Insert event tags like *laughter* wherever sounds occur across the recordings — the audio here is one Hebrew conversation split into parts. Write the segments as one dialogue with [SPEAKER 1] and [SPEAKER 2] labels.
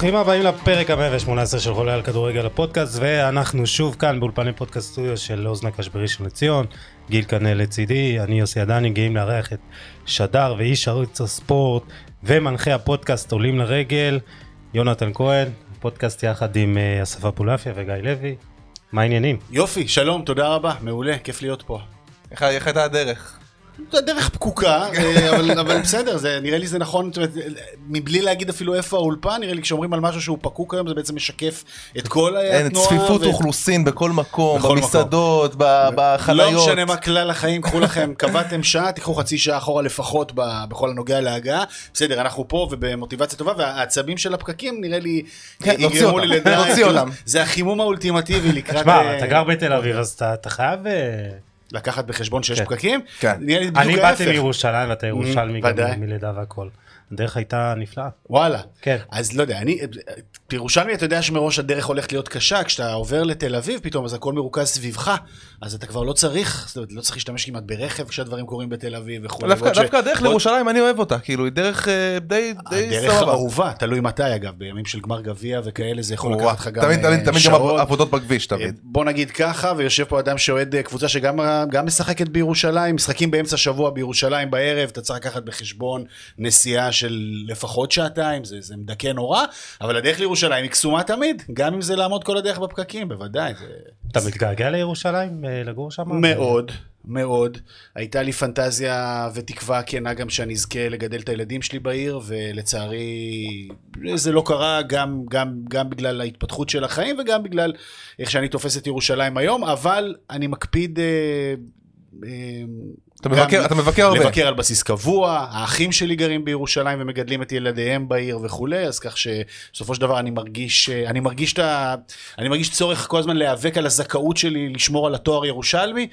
[SPEAKER 1] ברוכים הבאים לפרק המאה ו-18 של חולה על כדורגל הפודקאסט ואנחנו שוב כאן באולפני פודקאסט סטודיו של אוזן הקש בראשון לציון גיל קנה לצידי, אני יוסי עדני גאים לארח את שדר ואיש ערוץ הספורט ומנחה הפודקאסט עולים לרגל יונתן כהן, פודקאסט יחד עם אה, אספה פולפיה וגיא לוי, מה העניינים?
[SPEAKER 2] יופי, שלום, תודה רבה, מעולה, כיף להיות פה.
[SPEAKER 3] איך הייתה הדרך?
[SPEAKER 2] זה דרך פקוקה, אה, אבל, אבל בסדר, זה, נראה לי זה נכון, זאת אומרת, מבלי להגיד אפילו איפה האולפן, נראה לי כשאומרים על משהו שהוא פקוק היום, זה בעצם משקף את כל
[SPEAKER 3] אין,
[SPEAKER 2] התנועה.
[SPEAKER 3] צפיפות
[SPEAKER 2] ו-
[SPEAKER 3] אוכלוסין בכל מקום,
[SPEAKER 2] בכל
[SPEAKER 3] במסעדות, ב- בחניות.
[SPEAKER 2] לא משנה מה כלל החיים, קחו לכם, *laughs* קבעתם שעה, תיקחו חצי שעה אחורה לפחות ב- בכל הנוגע להגעה. בסדר, אנחנו פה ובמוטיבציה טובה, והעצבים של הפקקים נראה לי,
[SPEAKER 3] כן,
[SPEAKER 2] יגרמו
[SPEAKER 3] נוציא אותם,
[SPEAKER 2] לי לדעת, כאילו. זה החימום האולטימטיבי לקראת...
[SPEAKER 1] תשמע,
[SPEAKER 2] אה,
[SPEAKER 1] אתה גר בתל אביב אז אתה אתה חייב...
[SPEAKER 2] לקחת בחשבון שיש
[SPEAKER 1] כן.
[SPEAKER 2] פקקים?
[SPEAKER 3] כן.
[SPEAKER 1] אני. באתי מירושלים ואתה ירושלמי
[SPEAKER 2] ודאי.
[SPEAKER 1] גם מלידה והכל. הדרך הייתה נפלאה.
[SPEAKER 2] וואלה.
[SPEAKER 1] כן.
[SPEAKER 2] אז לא יודע, אני, בירושלמי אתה יודע שמראש הדרך הולכת להיות קשה, כשאתה עובר לתל אביב פתאום אז הכל מרוכז סביבך, אז אתה כבר לא צריך, זאת אומרת, לא צריך להשתמש כמעט ברכב כשהדברים קורים בתל אביב וכו'.
[SPEAKER 3] דווקא
[SPEAKER 2] ועוד ש-
[SPEAKER 3] דווקא הדרך לירושלים אני אוהב אותה, כאילו היא דרך אה, די די
[SPEAKER 2] הדרך
[SPEAKER 3] סבבה.
[SPEAKER 2] אהובה, תלוי מתי אגב, בימים של גמר גביע וכאלה זה יכול לקחת לך גם
[SPEAKER 3] תמיד
[SPEAKER 2] אה,
[SPEAKER 3] תמיד תמיד גם. עבודות בכביש
[SPEAKER 2] אה,
[SPEAKER 3] תמיד.
[SPEAKER 2] בוא נגיד ככה, ויושב פה אדם שאוהד קבוצה שגם גם משחקת בירושלים, משחקים באמצע שבוע בירושלים בערב, אתה צריך לקחת בחשבון נסיעה של לפחות שעתיים, זה, זה מדכא נורא, אבל הדרך לירושלים היא קסומה תמיד, גם אם זה לעמוד כל הדרך בפקקים, בוודאי. זה...
[SPEAKER 1] אתה מתגעגע לירושלים אה, לגור שם?
[SPEAKER 2] מאוד, מאוד. הייתה לי פנטזיה ותקווה כנה גם שאני אזכה לגדל את הילדים שלי בעיר, ולצערי זה לא קרה, גם, גם, גם בגלל ההתפתחות של החיים וגם בגלל איך שאני תופס את ירושלים היום, אבל אני מקפיד... אה, אה,
[SPEAKER 3] אתה מבקר- אתה מבקר הרבה.
[SPEAKER 2] לבקר על בסיס קבוע, האחים שלי גרים בירושלים ומגדלים את ילדיהם בעיר וכולי, אז כך שבסופו של דבר אני מרגיש, אני מרגיש, את ה, אני מרגיש צורך כל הזמן להיאבק על הזכאות שלי לשמור על התואר ירושלמי,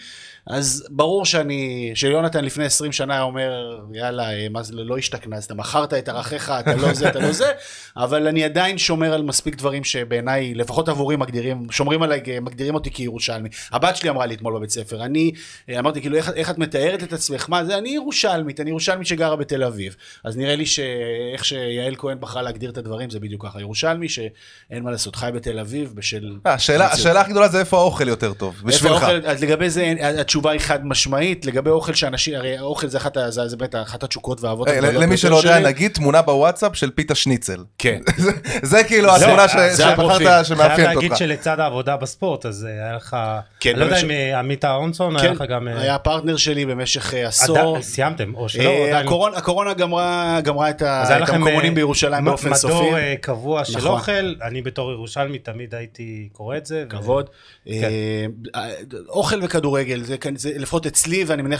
[SPEAKER 2] אז ברור שאני, שיונתן לפני 20 שנה היה אומר, יאללה, אה, מה זה, לא השתכנזת, מכרת את ערכיך, אתה לא זה, אתה לא זה, *laughs* אבל אני עדיין שומר על מספיק דברים שבעיניי, לפחות עבורי מגדירים, שומרים עליי, מגדירים אותי כירושלמי. הבת שלי אמרה לי אתמול בבית ספר, אני אה, אמרתי, כאילו, איך, איך את מתארת את עצמך? מה זה? אני ירושלמית, אני ירושלמית שגרה בתל אביב. אז נראה לי שאיך שיעל כהן בחרה להגדיר את הדברים, זה בדיוק ככה. ירושלמי שאין מה לעשות, חי בתל אביב בשל...
[SPEAKER 3] אה, השאלה. השאלה הכי גדולה זה איפה האוכל יותר טוב, בשבילך.
[SPEAKER 2] לגבי זה התשובה היא חד משמעית, לגבי אוכל שאנשים, הרי האוכל זה אחת, זה, זה באמת אחת התשוקות והאהבות
[SPEAKER 3] אה,
[SPEAKER 2] הגדולות
[SPEAKER 3] למי שלא יודע
[SPEAKER 2] שלי.
[SPEAKER 3] נגיד תמונה בוואטסאפ של פיתה שניצל.
[SPEAKER 2] כן. *laughs*
[SPEAKER 3] זה- זה כאילו
[SPEAKER 1] זה-
[SPEAKER 3] התמונה ש-
[SPEAKER 2] זה הפרופיל.
[SPEAKER 3] שבחרת
[SPEAKER 1] חייב
[SPEAKER 3] שמאפיינת
[SPEAKER 1] להגיד
[SPEAKER 3] אותך.
[SPEAKER 1] שלצד העבודה בספורט אז אה, היה לך,
[SPEAKER 2] כן,
[SPEAKER 1] אני לא יודע אם אה, עמית אהרונסון היה
[SPEAKER 2] כן,
[SPEAKER 1] לך גם,
[SPEAKER 2] היה הפרטנר שלי במשך עשור.
[SPEAKER 1] סיימתם או שלא, עדיין לא.
[SPEAKER 2] הקורונה- הקורונה גמרה גמרה את
[SPEAKER 1] היה
[SPEAKER 2] המקומונים בירושלים באופן סופי.
[SPEAKER 1] מדור קבוע של
[SPEAKER 2] נכון.
[SPEAKER 1] אוכל, אני בתור ירושלמי תמיד הייתי קורא את זה.
[SPEAKER 2] כבוד.
[SPEAKER 1] כן.
[SPEAKER 2] אוכל וכדורגל, זה לפחות אצלי, ואני מניח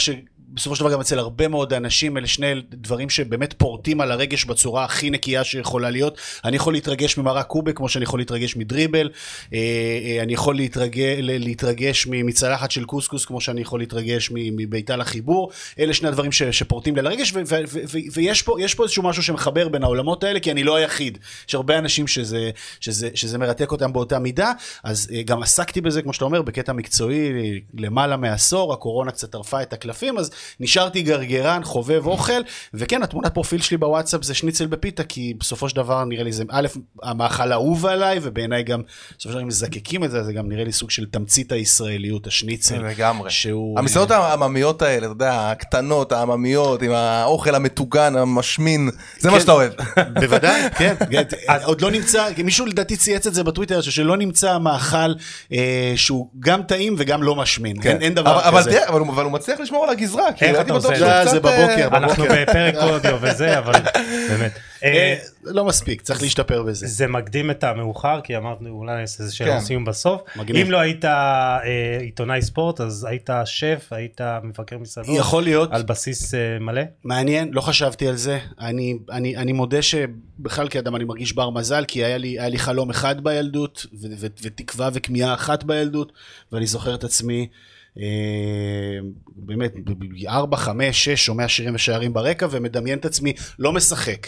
[SPEAKER 2] שבסופו של דבר גם אצל הרבה מאוד אנשים, אלה שני דברים שבאמת פורטים על הרגש בצורה הכי נקייה שיכולה להיות. אני יכול להתרגש ממרק קובה כמו שאני יכול להתרגש מדריבל, אה, אה, אני יכול להתרגש, להתרגש מצלחת של קוסקוס כמו שאני יכול להתרגש מביתה לחיבור. אלה שני הדברים ש- שפורטים לי על הרגש, ו- ו- ו- ו- ויש פה, פה איזשהו משהו שמחבר בין העולמות האלה, כי אני לא היחיד. יש הרבה אנשים שזה, שזה, שזה מרתק אותם באותה מידה, אז אה, גם עסקתי בזה, כמו שאתה אומר, בקטע מקצועי למעלה מעשור, הקורונה קצת טרפה את הקלפים, אז נשארתי גרגרן, חובב אוכל, וכן, התמונת פרופיל שלי בוואטסאפ זה שניצל בפיתה, כי בסופו של דבר נראה לי זה, א', המאכל האהוב עליי, ובעיניי גם, בסופו של דבר אם מזקקים את זה, זה גם נראה לי סוג של תמצית הישראליות, השניצל.
[SPEAKER 3] לגמרי.
[SPEAKER 2] שהוא...
[SPEAKER 3] המסעדות העממיות האלה, אתה יודע, הקטנות, העממיות, עם האוכל המטוגן, המשמין, זה מה
[SPEAKER 2] כן.
[SPEAKER 3] שאתה אוהב. *laughs*
[SPEAKER 2] בוודאי, *laughs* כן. עוד לא נמצא, מישהו לדעתי צייץ את זה בטוויטר, שלא נמצא מאכל אה, שהוא גם טעים וגם לא משמין. אין אין דבר
[SPEAKER 3] אבל- אבל
[SPEAKER 2] כזה.
[SPEAKER 3] אבל הוא אבל הוא מצליח לשמור על הגזרה,
[SPEAKER 1] איך אתה עושה
[SPEAKER 2] את זה? זה בבוקר,
[SPEAKER 3] אה,
[SPEAKER 1] אנחנו בפרק אודיו וזה, אבל באמת. אה,
[SPEAKER 2] אה, לא מספיק, צריך להשתפר בזה.
[SPEAKER 1] זה מקדים את המאוחר, כי אמרנו אולי נעשה איזה שאלה
[SPEAKER 3] כן.
[SPEAKER 1] סיום בסוף. אם לא היית עיתונאי ספורט, אז היית שף, היית מבקר מסעדות.
[SPEAKER 2] יכול להיות.
[SPEAKER 1] על בסיס מלא?
[SPEAKER 2] מעניין, לא חשבתי על זה. אני, אני, אני מודה שבכלל כאדם אני מרגיש בר מזל, כי היה לי, חלום אחד בילדות, ותקווה וכמיהה אחת בילדות, ואני זוכר את עצמי, באמת, ארבע, חמש, שש, שומע שירים ושערים ברקע, ומדמיין את עצמי לא משחק.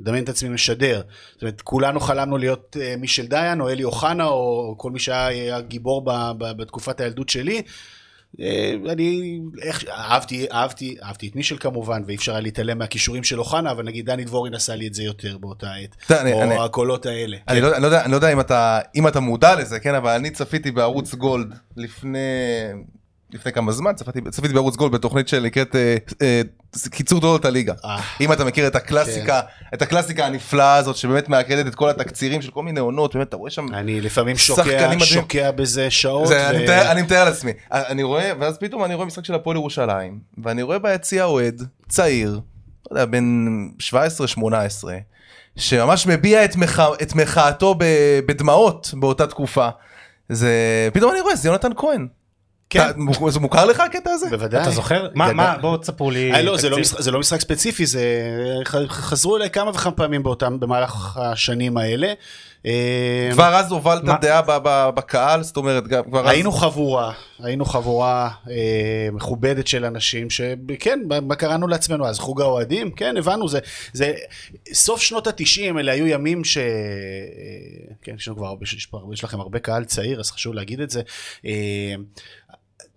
[SPEAKER 2] מדמיין את עצמי משדר. זאת אומרת, כולנו חלמנו להיות אה, מישל דיין, או אלי אוחנה, או כל מי שהיה גיבור בתקופת הילדות שלי. אה, אני איך, אהבתי, אהבתי, אהבתי את מישל כמובן, ואי אפשר היה להתעלם מהכישורים של אוחנה, אבל נגיד דני דבורין עשה לי את זה יותר באותה עת, או הקולות האלה.
[SPEAKER 3] אני לא, אני, לא יודע, לא יודע אם אתה, אם אתה מודע לזה, כן, אבל אני צפיתי בערוץ גולד לפני, לפני כמה זמן, צפיתי, צפיתי בערוץ גולד בתוכנית שנקראת אה, אה, קיצור דולות הליגה.
[SPEAKER 2] אה.
[SPEAKER 3] אם אתה מכיר את הקלאסיקה, את הקלאסיקה הנפלאה הזאת שבאמת מאגדת את כל התקצירים של כל מיני עונות, באמת אתה רואה שם,
[SPEAKER 2] אני לפעמים שוקע. שוקע בזה שעות.
[SPEAKER 3] זה,
[SPEAKER 2] ו-
[SPEAKER 3] אני, מתאר, אני מתאר לעצמי, אני רואה, ואז פתאום אני רואה משחק של הפועל ירושלים, ואני רואה ביציע אוהד צעיר, לא יודע, בן 17-18, שממש מביע את, מח... את מחאתו ב... בדמעות באותה תקופה. זה, פתאום אני רואה, זה יונתן כהן.
[SPEAKER 2] כן.
[SPEAKER 3] זה מוכר לך הקטע הזה?
[SPEAKER 2] בוודאי.
[SPEAKER 1] אתה זוכר? מה. מה, בואו תספרו לי.
[SPEAKER 2] אה, לא, זה לא. משחק, זה לא משחק ספציפי, זה חזרו אליי כמה וכמה פעמים באותם, במהלך השנים האלה. אה,
[SPEAKER 3] כבר אז הובלת? דעה ב- ב- בקהל, זאת אומרת, כבר אז...
[SPEAKER 2] היינו חבורה, היינו חבורה אה, מכובדת של אנשים שכן, מה קראנו לעצמנו אז, חוג האוהדים, כן, הבנו, זה, סוף שנות התשעים, אלה היו ימים ש... כן, יש לכם הרבה קהל צעיר, אז חשוב להגיד את זה.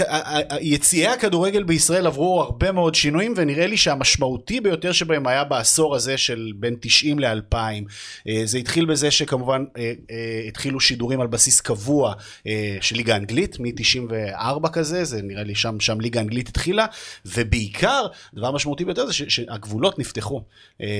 [SPEAKER 2] אה, יציעי הכדורגל בישראל עברו הרבה מאוד שינויים ונראה לי שהמשמעותי ביותר שבהם היה בעשור הזה של בין 90 ל-2000. זה התחיל בזה שכמובן אה, אה, התחילו שידורים על בסיס קבוע אה, של ליגה אנגלית מ-94 כזה, זה נראה לי שם, שם ליגה אנגלית התחילה, ובעיקר, דבר משמעותי ביותר זה שהגבולות נפתחו. אה, אה,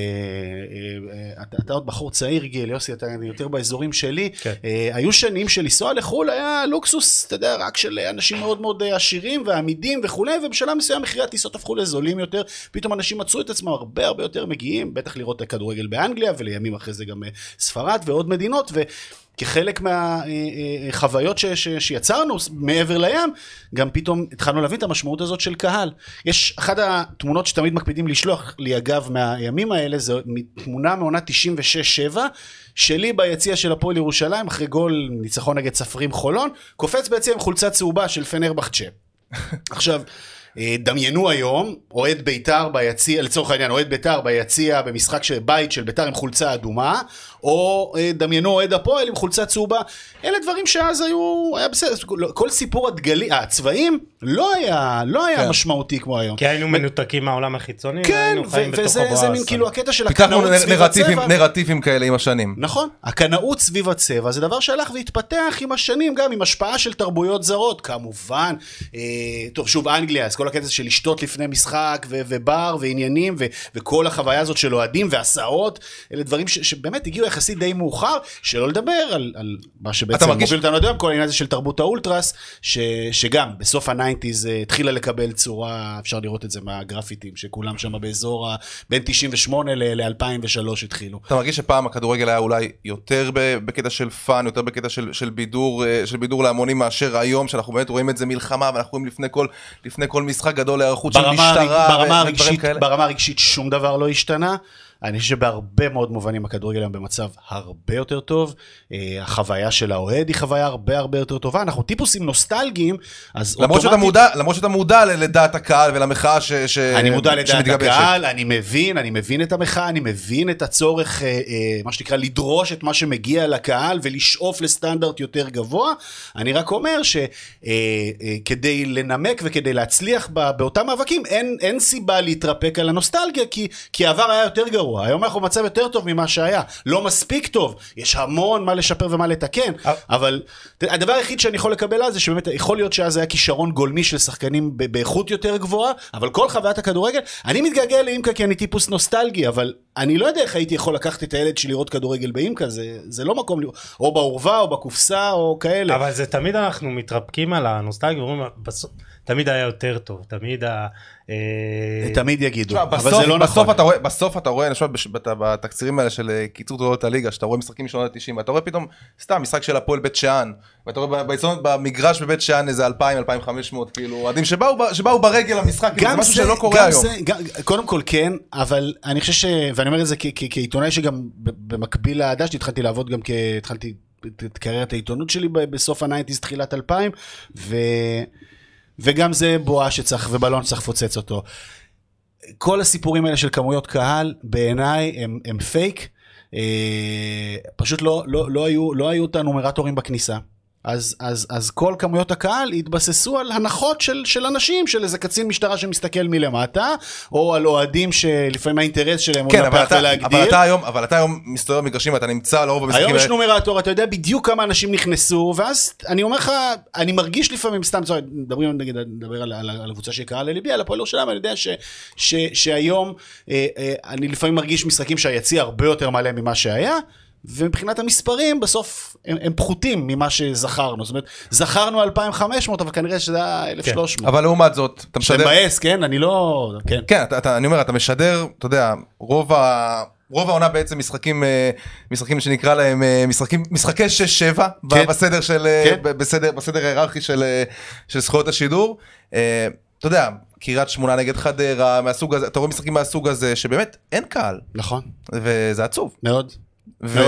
[SPEAKER 2] אה, אתה, אתה עוד בחור צעיר גיל, יוסי, אתה יותר באזורים שלי.
[SPEAKER 1] כן.
[SPEAKER 2] אה, היו שנים שלנסוע לחו"ל היה לוקסוס, אתה יודע, רק של אנשים מאוד מאוד אה, עשירים ועמידים וכולי, ובשלב מסוים מחירי הטיסות הפכו לזולים יותר, פתאום אנשים מצאו את עצמם הרבה הרבה יותר מגיעים, בטח לראות את הכדורגל באנגליה, ולימים אחרי זה גם אה, ספרד ועוד מדינות, ו... כחלק מהחוויות ש, ש, שיצרנו מעבר לים, גם פתאום התחלנו להבין את המשמעות הזאת של קהל. יש אחת התמונות שתמיד מקפידים לשלוח לי אגב מהימים האלה, זו תמונה מעונה 96-7, שלי ביציע של הפועל ירושלים, אחרי גול ניצחון נגד ספרים חולון, קופץ ביציע עם חולצה צהובה של פנרבחצ'ה. *laughs* עכשיו, אה, דמיינו היום, אוהד בית"ר ביציע, לצורך העניין, אוהד בית"ר ביציע במשחק של בית של בית"ר עם חולצה אדומה, או אה, דמיינו אוהד הפועל עם חולצה צהובה. אלה דברים שאז היו, היה בסדר, כל סיפור הדגלי, הצבעים, לא היה, לא היה
[SPEAKER 3] כן.
[SPEAKER 2] משמעותי כמו היום.
[SPEAKER 1] כי היינו מנותקים מהעולם החיצוני,
[SPEAKER 2] כן,
[SPEAKER 1] והיינו
[SPEAKER 2] ו-
[SPEAKER 1] חיים בתוך
[SPEAKER 2] וזה זה
[SPEAKER 1] הבועה.
[SPEAKER 2] מין כאילו הקטע של
[SPEAKER 3] פיתחנו
[SPEAKER 2] הקנאות סביב
[SPEAKER 3] נרטיבים,
[SPEAKER 2] הצבע.
[SPEAKER 3] נרטיבים כאלה עם השנים.
[SPEAKER 2] נכון, הקנאות סביב הצבע זה דבר שהלך והתפתח עם השנים, גם עם השפעה של תרבויות זרות, כמובן. אה, טוב, שוב, אנגליה, אז כל הקטע של לשתות לפני משחק, ו- ובר, ועניינים, ו- וכל החוויה הזאת של אוהדים והסעות, אלה דברים ש- שבאמת הגיעו יחסית די מאוחר, שלא לדבר על, על מה שבעצם
[SPEAKER 3] מרגיש-
[SPEAKER 2] מוביל אותנו עד היום, כל העניין הזה של תרבות האולטרס, ש- שגם בסוף ה nineties אה, התחילה לקבל צורה, אפשר לראות את זה מהגרפיטים, שכולם שם באזור ה... בין 98 ל-2003 התחילו.
[SPEAKER 3] אתה מרגיש שפעם הכדורגל היה אולי יותר בקטע של fun, יותר בקטע של, של בידור, אה, של בידור להמונים מאשר היום, שאנחנו באמת רואים את זה מלחמה, ואנחנו רואים לפני כל, לפני כל משחק גדול היערכות של משטרה,
[SPEAKER 2] ברמה,
[SPEAKER 3] ודברים
[SPEAKER 2] הרגשית,
[SPEAKER 3] כאלה.
[SPEAKER 2] ברמה הרגשית שום דבר לא השתנה. אני חושב שבהרבה מאוד מובנים הכדורגל היום במצב הרבה יותר טוב. אה, החוויה של האוהד היא חוויה הרבה הרבה יותר טובה. אנחנו טיפוסים נוסטלגיים, אז
[SPEAKER 3] למרות שאתה מודע, למרות שאתה מודע לדעת הקהל ולמחאה ש, ש,
[SPEAKER 2] אני מודע לדעת. הקהל, אני מבין, אני מבין את המחאה, אני מבין את הצורך, אה, אה, מה שנקרא, לדרוש את מה שמגיע לקהל ולשאוף לסטנדרט יותר גבוה. אני רק אומר שכדי לנמק וכדי להצליח באותם מאבקים, אין, אין סיבה להתרפק על הנוסטלגיה, כי, כי העבר היה יותר גרוע. היום אנחנו במצב יותר טוב ממה שהיה. לא מספיק טוב, יש המון מה לשפר ומה לתקן,
[SPEAKER 1] אה.
[SPEAKER 2] אבל הדבר היחיד שאני יכול לקבל אז זה שבאמת יכול להיות שאז היה כישרון גולמי של שחקנים באיכות יותר גבוהה, אבל כל חוויית הכדורגל, אני מתגעגע לאימקה כי אני טיפוס נוסטלגי, אבל אני לא יודע איך הייתי יכול לקחת את הילד שלי לראות כדורגל באימקה, זה, זה לא מקום, לראות, או בעורבה או בקופסה או כאלה.
[SPEAKER 1] אבל זה תמיד אנחנו מתרפקים על הנוסטלגיה, תמיד היה יותר טוב, תמיד ה... אה,
[SPEAKER 2] תמיד יגידו, אבל זה לא
[SPEAKER 3] בסוף
[SPEAKER 2] נכון.
[SPEAKER 3] אתה רואה, בסוף אתה רואה, אני חושב, בש- בת- בתקצירים האלה של אה, קיצור תעודות הליגה, שאתה רואה משחקים משנות ה-90, אתה רואה פתאום, סתם, משחק של הפועל בית שאן, ואתה רואה במגרש בבית שאן איזה 2,000, 2,500, כאילו, אוהדים שבאו ברגל למשחק, כאילו, זה משהו שלא קורה היום.
[SPEAKER 2] זה, גם, קודם כל כן, אבל אני חושב ש... ואני אומר את זה כעיתונאי שגם ב- במקביל לאהדה שלי התחלתי לעבוד גם כ... התחלתי את קריירת העיתונות שלי ב- בסוף ה nineties, תחילת 2000, ו... וגם זה בועה שצריך, ובלון שצריך לפוצץ אותו. כל הסיפורים האלה של כמויות קהל, בעיניי הם, הם פייק. אה, פשוט לא, לא, לא, היו, לא היו את הנומרטורים בכניסה. אז, אז, אז כל כמויות הקהל התבססו על הנחות של, של אנשים, של איזה קצין משטרה שמסתכל מלמטה, או על אוהדים שלפעמים האינטרס שלהם הוא
[SPEAKER 3] כן,
[SPEAKER 2] לנפח
[SPEAKER 3] אתה,
[SPEAKER 2] ולהגדיר.
[SPEAKER 3] אבל אתה היום, אבל אתה היום מסתובב במגרשים ואתה נמצא לרוב במשחקים
[SPEAKER 2] היום יש. נומרטור, אתה יודע בדיוק כמה אנשים נכנסו, ואז אני אומר לך, אני מרגיש לפעמים, סתם, צורך, מדברים, נגיד, נדבר על, על, על הקבוצה שיקרה לליבי, על הפועל ירושלים, אני יודע ש, ש, שהיום אה, אה, אני לפעמים מרגיש משחקים שהיציע הרבה יותר מלא ממה שהיה. ומבחינת המספרים בסוף הם, הם פחותים ממה שזכרנו, זאת אומרת זכרנו 2,500 אבל כנראה שזה היה 1,300.
[SPEAKER 3] אבל לעומת זאת, אתה משדר...
[SPEAKER 2] מבאס, כן? אני לא... כן.
[SPEAKER 3] כן, אתה, אתה, אני אומר, אתה משדר, אתה יודע, רוב ה... רוב העונה בעצם משחקים, אה, משחקים שנקרא להם אה, משחקים, משחקי 6-7
[SPEAKER 2] כן.
[SPEAKER 3] בסדר של, אה,
[SPEAKER 2] כן.
[SPEAKER 3] בסדר, בסדר ההיררכי של, של זכויות השידור. אתה יודע, קריית שמונה נגד חדרה, מהסוג הזה, אתה רואה משחקים מהסוג הזה, שבאמת אין קהל,
[SPEAKER 2] נכון,
[SPEAKER 3] וזה עצוב.
[SPEAKER 2] מאוד.
[SPEAKER 3] ו...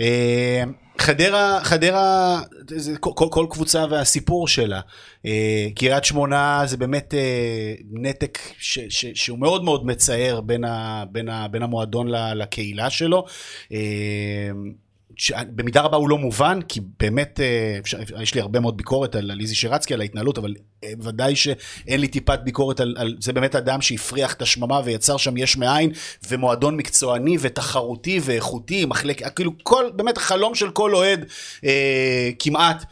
[SPEAKER 2] אה, חדרה, חדרה, זה כל, כל, קבוצה והסיפור שלה. אה, קריית שמונה זה באמת אה, נתק ש, ש, שהוא מאוד מאוד מצער בין, ה, בין, ה, בין המועדון לקהילה שלו. במידה רבה הוא לא מובן, כי באמת, יש לי הרבה מאוד ביקורת על, איזי שרצקי, על ההתנהלות, אבל ודאי שאין לי טיפת ביקורת על, על זה באמת אדם שהפריח את השממה ויצר שם יש מאין, ומועדון מקצועני ותחרותי ואיכותי, מחלק, כאילו כל, באמת החלום של כל אוהד אה, כמעט.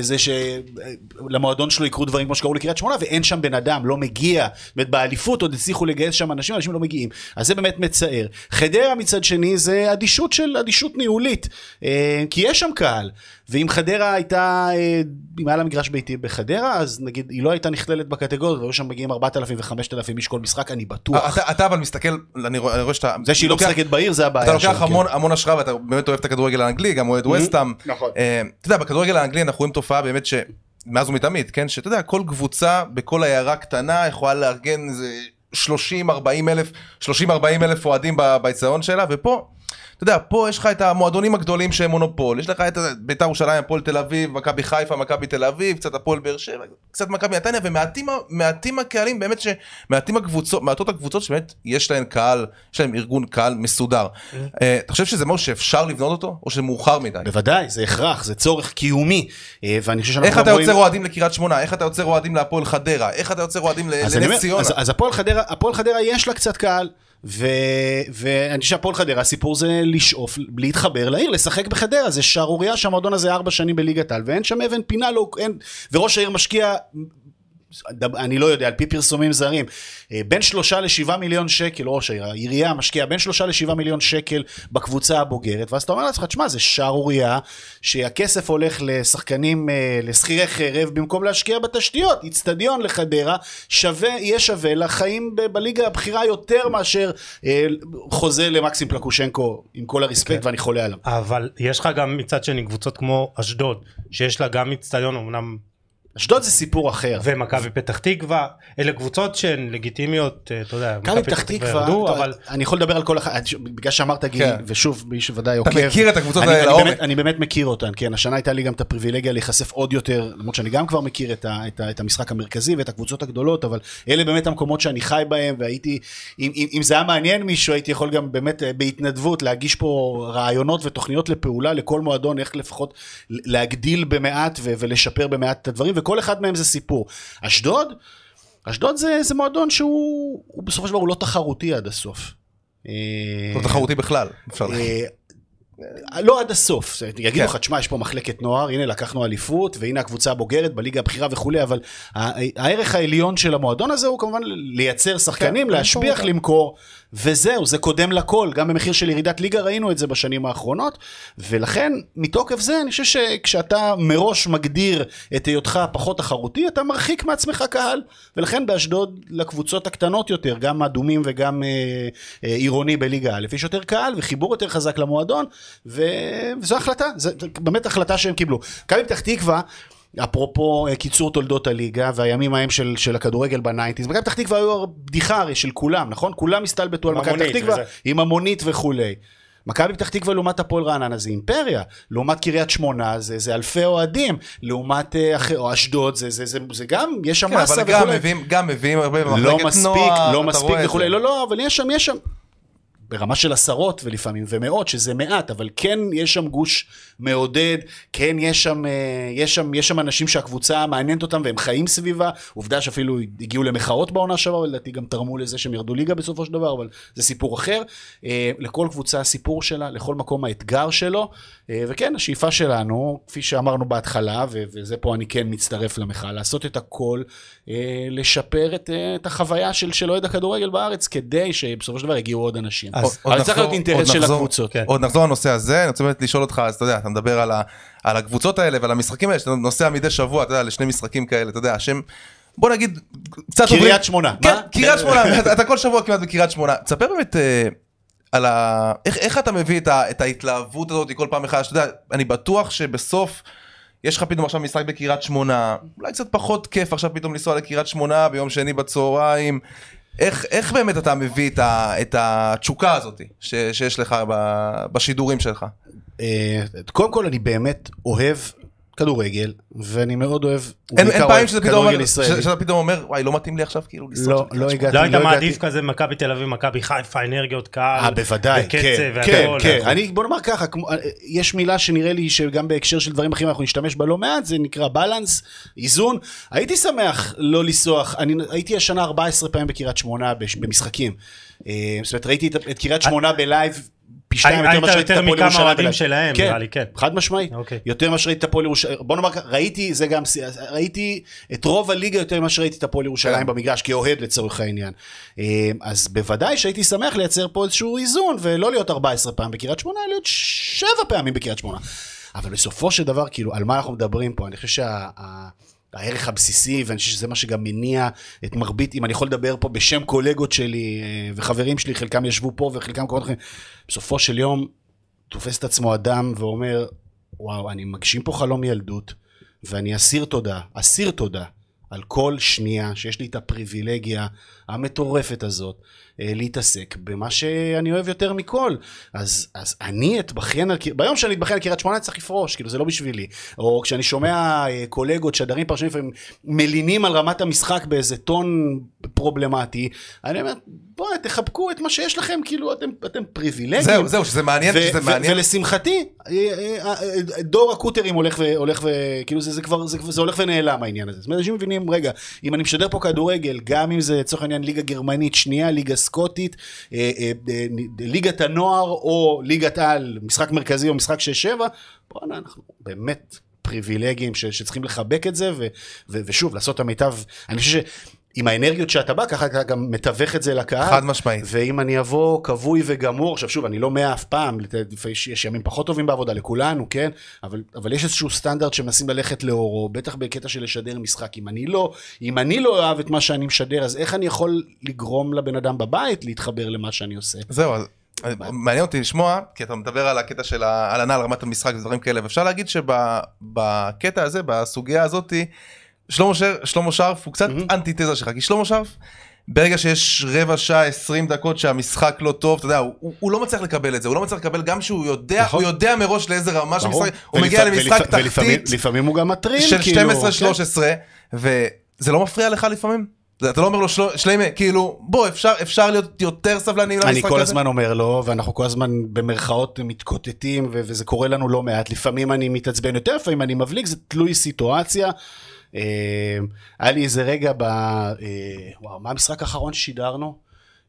[SPEAKER 2] זה שלמועדון שלו יקרו דברים כמו שקראו לקריית שמונה ואין שם בן אדם, לא מגיע. אומרת, באליפות עוד הצליחו לגייס שם אנשים, אנשים לא מגיעים. אז זה באמת מצער. חדרה מצד שני זה אדישות של, אדישות ניהולית. אה, כי יש שם קהל. ואם חדרה הייתה, אה, אם היה לה מגרש ביתי בחדרה, אז נגיד היא לא הייתה נכללת בקטגוריות, והיו שם מגיעים 4,000 ו-5,000 איש כל משחק, אני בטוח.
[SPEAKER 3] אתה, אתה אבל מסתכל, אני רואה, אני רואה שאתה...
[SPEAKER 2] זה שהיא לא משחקת בעיר זה הבעיה
[SPEAKER 3] אתה לוקח
[SPEAKER 2] שלה,
[SPEAKER 3] המון, המון השראה ואתה באמת אוהב את הכדורגל האנגלי, גם אוהד ווסטאם.
[SPEAKER 2] נכון.
[SPEAKER 3] אה, אתה יודע, בכדורגל האנגלי אנחנו רואים תופעה באמת שמאז ומתמיד, כן? שאתה יודע, כל קבוצה בכל עיירה קטנה יכולה לארגן איזה 30-40 אלף, 30-40 אלף אוהדים באצטדיון שלה, ופה... יודע, פה יש לך את המועדונים הגדולים שהם מונופול, יש לך את בית"ר ירושלים, הפועל תל אביב, מכבי חיפה, מכבי תל אביב, קצת הפועל באר שבע, קצת מכבי נתניה, ומעטים הקהלים באמת ש... מעטים הקבוצות, מעטות הקבוצות שבאמת יש להן קהל, יש להן ארגון קהל מסודר. אה, אתה חושב שזה משהו שאפשר לבנות אותו, או שזה מאוחר מדי?
[SPEAKER 2] בוודאי, זה הכרח, זה צורך קיומי. אה, ואני חושב שאנחנו
[SPEAKER 3] איך אתה יוצר אוהדים לקריית שמונה? איך אתה יוצר אוהדים להפועל חדרה? איך אתה יוצר אוהדים לנס ציונה?
[SPEAKER 2] אז, הפועל חדרה יש לה קצת קהל, ו, ואני חושב שהפועל חדרה, הסיפור זה לשאוף, להתחבר לעיר, לשחק בחדרה, זה שערורייה שהמועדון הזה ארבע שנים בליגת על, ואין שם אבן פינה, לא, אין, וראש העיר משקיע... אני לא יודע, על פי פרסומים זרים, אה, בין שלושה לשבעה מיליון שקל, ראש העיר, העירייה משקיעה בין שלושה לשבעה מיליון שקל בקבוצה הבוגרת, ואז אתה אומר לעצמך, תשמע, זה שערורייה, שהכסף הולך לשחקנים, אה, לשכירי חרב, במקום להשקיע בתשתיות, איצטדיון לחדרה, שווה, יהיה שווה לחיים בליגה הבכירה יותר מאשר אה, חוזה למקסים פלקושנקו, עם כל הרספקט, ואני חולה עליו.
[SPEAKER 1] אבל יש לך גם מצד שני קבוצות כמו אשדוד, שיש לה גם איצטדיון אמנם
[SPEAKER 2] אשדוד זה סיפור אחר.
[SPEAKER 1] ומכבי פתח תקווה, אלה קבוצות שהן לגיטימיות, אה, אתה יודע,
[SPEAKER 2] מכבי פתח תקווה,
[SPEAKER 1] ירדו,
[SPEAKER 2] אתה-
[SPEAKER 1] אבל
[SPEAKER 2] אני יכול לדבר על כל אחד, בגלל שאמרת גיל,
[SPEAKER 3] כן.
[SPEAKER 2] ושוב, מי שוודאי
[SPEAKER 3] אתה
[SPEAKER 2] עוקב.
[SPEAKER 3] מכיר את הקבוצות האלה לעומק.
[SPEAKER 2] באמת- אני באמת מכיר אותן, כן, השנה הייתה לי גם את הפריבילגיה להיחשף עוד יותר, למרות שאני גם כבר מכיר את ה- את ה- את המשחק המרכזי ואת הקבוצות הגדולות, אבל אלה באמת המקומות שאני חי בהם, והייתי, אם- אם אם זה היה מעניין מישהו, הייתי יכול גם באמת אה, בהתנדבות להגיש פה רעיונות ותוכניות לפעולה לכל מועדון, איך לפחות להגדיל במעט ולשפר במעט את הדברים, וכל אחד מהם זה סיפור. אשדוד, אשדוד זה, זה מועדון שהוא הוא בסופו של דבר הוא לא תחרותי עד הסוף. אה,
[SPEAKER 3] לא תחרותי בכלל. אפשר להגיד.
[SPEAKER 2] אה, לא עד הסוף, יגידו
[SPEAKER 3] כן.
[SPEAKER 2] לך, תשמע, יש פה מחלקת נוער, הנה לקחנו אליפות, והנה הקבוצה הבוגרת בליגה הבכירה וכולי, אבל הערך העליון של המועדון הזה הוא כמובן לייצר שחקנים,
[SPEAKER 3] כן,
[SPEAKER 2] להשביח.
[SPEAKER 3] למכור,
[SPEAKER 2] וזהו, זה קודם לכל, גם במחיר של ירידת ליגה ראינו את זה בשנים האחרונות, ולכן מתוקף זה אני חושב שכשאתה מראש מגדיר את היותך פחות תחרותי, אתה מרחיק מעצמך קהל, ולכן באשדוד לקבוצות הקטנות יותר, גם אדומים וגם אה, אה, עירוני בליגה א', יש יותר קהל וחיבור יותר חזק למועדון, ו... וזו החלטה, זו באמת החלטה שהם קיבלו. מכבי פתח תקווה, אפרופו אה, קיצור תולדות הליגה והימים ההם של, של הכדורגל ב nineties, מכבי פתח תקווה היו בדיחה הרי של כולם, נכון? כולם הסתלבטו על מכבי פתח תקווה
[SPEAKER 1] וזה.
[SPEAKER 2] עם המונית וכולי. מכבי פתח תקווה לעומת הפועל רעננה זה אימפריה, לעומת קריית שמונה זה, זה אלפי אוהדים, לעומת אה, אחר, או אשדוד זה, זה, זה, זה גם, יש שם
[SPEAKER 3] כן,
[SPEAKER 2] מסה
[SPEAKER 3] אבל גם
[SPEAKER 2] וכולי.
[SPEAKER 3] מביאים, גם מביאים הרבה
[SPEAKER 2] לא
[SPEAKER 3] במחלקת
[SPEAKER 2] מספיק,
[SPEAKER 3] נוער,
[SPEAKER 2] לא מספיק
[SPEAKER 3] רואה את
[SPEAKER 2] וכולי. לא, לא, אבל יש שם, יש שם. ברמה של עשרות ולפעמים ומאות, שזה מעט, אבל כן יש שם גוש מעודד, כן יש שם, אה, יש שם, יש שם אנשים שהקבוצה מעניינת אותם והם חיים סביבה, עובדה שאפילו הגיעו למחאות בעונה שעברה, ולדעתי גם תרמו לזה שהם ירדו ליגה בסופו של דבר, אבל זה סיפור אחר. אה, לכל קבוצה הסיפור שלה, לכל מקום האתגר שלו, אה, וכן, השאיפה שלנו, כפי שאמרנו בהתחלה, וזה פה אני כן מצטרף למחאה, לעשות את הכל, לשפר את, את החוויה של אוהד הכדורגל בארץ, כדי שבסופו של דבר יגיעו עוד אנשים. אבל צריך להיות אינטרס של
[SPEAKER 3] נחזור-
[SPEAKER 2] הקבוצות.
[SPEAKER 1] כן.
[SPEAKER 3] עוד נחזור לנושא הזה, אני רוצה באמת לשאול אותך, אז אתה יודע, אתה מדבר על, ה, על הקבוצות האלה ועל המשחקים האלה, שאתה נוסע מדי שבוע, אתה יודע, לשני משחקים כאלה, אתה יודע, שהם, בוא נגיד, קצת
[SPEAKER 2] קריית שמונה,
[SPEAKER 3] כן? קריית שמונה, אתה, אתה כל שבוע כמעט בקריית שמונה. תספר באמת אה, על ה... איך, איך אתה מביא את, ה, את ההתלהבות הזאת כל פעם מחדש, אתה יודע, אני בטוח שבסוף... יש לך פתאום עכשיו משחק בקריית שמונה, אולי קצת פחות כיף עכשיו פתאום לנסוע לקריית שמונה ביום שני בצהריים. איך, איך באמת אתה מביא את, ה, את התשוקה הזאת ש, שיש לך ב, בשידורים שלך?
[SPEAKER 2] אה, קודם כל אני באמת אוהב כדורגל, ואני מאוד אוהב,
[SPEAKER 3] אין, אין פעמים שזה פתאום אומר, שאתה פתאום אומר, וואי, לא מתאים לי עכשיו כאילו לנסוע
[SPEAKER 2] לא,
[SPEAKER 3] עכשיו
[SPEAKER 2] לא
[SPEAKER 3] לקריית
[SPEAKER 2] הגעתי,
[SPEAKER 1] לא היית
[SPEAKER 2] לא הגעתי.
[SPEAKER 1] מעדיף כזה מכבי תל אביב, מכבי חיפה, אנרגיות קהל,
[SPEAKER 2] אה, בוודאי, כן, כן, כן. אני, בוא נאמר ככה, אה, יש מילה שנראה לי שגם בהקשר של דברים אחרים אנחנו נשתמש בה לא מעט, זה נקרא בלנס, איזון. הייתי שמח לא לנסוע, אני הייתי השנה 14 פעמים בקריית שמונה במשחקים. אה, זאת אומרת, ראיתי את קריית שמונה ב live. פי שתיים
[SPEAKER 1] היית
[SPEAKER 2] יותר ממה שראיתי את
[SPEAKER 1] יותר
[SPEAKER 2] הפועל
[SPEAKER 1] מכמה
[SPEAKER 2] ירושלים
[SPEAKER 1] אוהדים
[SPEAKER 2] ב live.
[SPEAKER 1] שלהם,
[SPEAKER 2] כן,
[SPEAKER 1] נראה לי, כן.
[SPEAKER 2] חד משמעית.
[SPEAKER 1] אוקיי.
[SPEAKER 2] יותר ממה שראיתי את הפועל ירושלים, בוא נאמר, ראיתי, זה גם, ראיתי את רוב הליגה יותר ממה שראיתי את הפועל ירושלים
[SPEAKER 3] כן.
[SPEAKER 2] במגרש, כאוהד לצורך העניין. אה, אז בוודאי שהייתי שמח לייצר פה איזשהו איזון, ולא להיות 14 פעם בקריית שמונה, להיות 7 פעמים בקריית שמונה. אבל בסופו של דבר, כאילו, על מה אנחנו מדברים פה? אני חושב שה... הערך הבסיסי, ואני חושב שזה מה שגם מניע את מרבית, אם אני יכול לדבר פה בשם קולגות שלי אה, וחברים שלי, חלקם ישבו פה וחלקם קוראים לכם, בסופו של יום תופס את עצמו אדם ואומר, וואו, אני מגשים פה חלום ילדות, ואני אסיר תודה, אסיר תודה על כל שנייה שיש לי את הפריבילגיה המטורפת הזאת אה, להתעסק במה שאני אוהב יותר מכל. אז, אז אני אתבכיין על, קר- ביום שאני אתבכיין על קריית שמונה צריך לפרוש, כאילו זה לא בשבילי. או כשאני שומע אה, קולגות, שדרים פרשנים לפעמים מלינים על רמת המשחק באיזה טון פרובלמטי, אני אומר, בואו תחבקו את מה שיש לכם, כאילו אתם, אתם פריבילגיים.
[SPEAKER 3] זהו, זהו, שזה מעניין,
[SPEAKER 2] ו-
[SPEAKER 3] שזה
[SPEAKER 2] ו-
[SPEAKER 3] מעניין.
[SPEAKER 2] ולשמחתי, אה, אה, אה, דור הקוטרים הולך ו... הולך ו... כאילו זה, זה כבר, זה, זה הולך ונעלם העניין הזה. זאת אומרת, אנשים מבינים, רגע, אם אני משדר פה כדורגל, גם אם זה לצורך העניין ליגה גרמנית שנייה, ליגה סקוטית, ליגת הנוער או ליגת על, משחק מרכזי או משחק 6-7, בואנה, אנחנו באמת פריבילגיים ש, שצריכים לחבק את זה, ו, ו, ושוב, לעשות את המיטב. אני חושב שעם האנרגיות שאתה בא, ככה אתה גם מתווך את זה לקהל.
[SPEAKER 3] חד משמעית.
[SPEAKER 2] ואם אני אבוא כבוי וגמור, עכשיו שוב, אני לא מאה אף פעם, יש- יש ימים פחות טובים בעבודה, לכולנו, כן? אבל, אבל יש איזשהו סטנדרט שמנסים ללכת לאורו, בטח בקטע של לשדר משחק. אם אני לא, אם אני לא אוהב את מה שאני משדר, אז איך אני יכול לגרום לבן אדם בבית להתחבר למה שאני עושה?
[SPEAKER 3] זהו, אז מעניין אותי לשמוע, כי אתה מדבר על הקטע של ההלנה על רמת המשחק ודברים כאלה, ואפשר להגיד שבקטע הזה, בסוגיה הזאתי, שלמה שר- שלמה שרף הוא קצת אנטיתזה שלך, כי שלמה שרף, ברגע שיש רבע שעה, 20 דקות שהמשחק לא טוב, אתה יודע, הוא, הוא- לא מצליח לקבל את זה, הוא לא מצליח לקבל גם שהוא יודע,
[SPEAKER 2] נכון.
[SPEAKER 3] הוא יודע מראש לאיזה רמה של
[SPEAKER 2] ברור.
[SPEAKER 3] משחק, הוא מגיע למשחק
[SPEAKER 2] ולפ- ולפעמים-
[SPEAKER 3] תחתית
[SPEAKER 2] לפעמים הוא גם מטריל,
[SPEAKER 3] של
[SPEAKER 2] כאילו,
[SPEAKER 3] 12-13, וזה לא מפריע לך לפעמים? אתה לא אומר לו "של- שלמה, כאילו, בוא, אפשר, אפשר להיות יותר סבלניים למשחק
[SPEAKER 2] אני
[SPEAKER 3] הזה?
[SPEAKER 2] כל הזמן אומר לו, ואנחנו כל הזמן במרכאות מתקוטטים, ו- וזה קורה לנו לא מעט. לפעמים אני מתעצבן יותר, לפעמים אני מבליג, זה תלוי סיטואציה. אה, היה לי איזה רגע ב... אה, וואו, מה המשחק האחרון ששידרנו?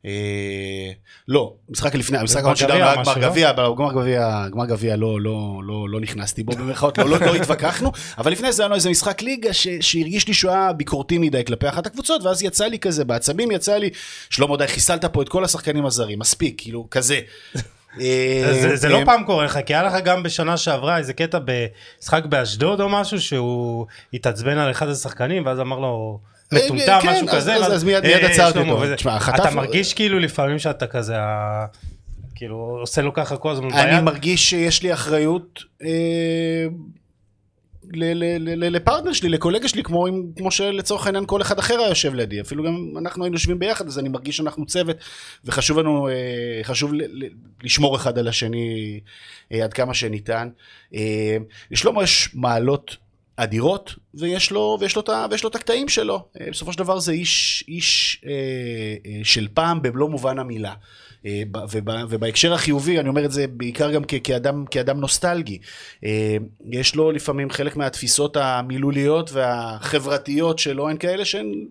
[SPEAKER 2] אה, לא, משחק לפני, המשחק האחרון ששידרנו היה גמר
[SPEAKER 1] לא?
[SPEAKER 2] גביע, גמר גביע, גמר גביע לא, לא, לא, לא נכנסתי בו במרכאות, לא, לא, לא התווכחנו, אבל לפני זה היה לנו איזה משחק ליגה ש, שהרגיש לי שהוא היה ביקורתי מדי כלפי אחת הקבוצות, ואז יצא לי כזה, בעצבים יצא לי, שלמה די, חיסלת פה את כל השחקנים הזרים, מספיק, כאילו, כזה. אה,
[SPEAKER 1] זה, זה
[SPEAKER 2] אה,
[SPEAKER 1] לא פעם קורה לך, כי היה לך גם בשנה שעברה איזה קטע במשחק באשדוד או משהו, שהוא התעצבן על אחד השחקנים, ואז אמר לו, מטומטם,
[SPEAKER 2] כן,
[SPEAKER 1] משהו
[SPEAKER 2] אז-
[SPEAKER 1] כזה,
[SPEAKER 2] אז-
[SPEAKER 1] ואז,
[SPEAKER 2] אז מיד-
[SPEAKER 1] "אה,
[SPEAKER 2] מיד עצרתי
[SPEAKER 1] שלמה",
[SPEAKER 2] אותו. תשמע, חטף-
[SPEAKER 1] אתה מרגיש כאילו לפעמים שאתה כזה, כאילו, עושה לו ככה כל הזמן
[SPEAKER 2] אני
[SPEAKER 1] ביד.
[SPEAKER 2] מרגיש שיש לי אחריות אה, לפרטנר שלי, לקולגה שלי, כמו, כמו שלצורך העניין כל אחד אחר היה יושב לידי, אפילו גם אנחנו היינו יושבים ביחד, אז אני מרגיש שאנחנו צוות, וחשוב לנו, אה, חשוב לשמור אחד על השני אה, עד כמה שניתן. אה, לשלמה יש מעלות אדירות, ויש לו, ויש לו, את ויש לו את הקטעים שלו. בסופו של דבר זה איש, איש אה, אה, של פעם במלוא מובן המילה. אה, ובהקשר החיובי, אני אומר את זה בעיקר גם כאדם, כאדם נוסטלגי. אה, יש לו לפעמים חלק מהתפיסות המילוליות והחברתיות שלו הן כאלה שהן...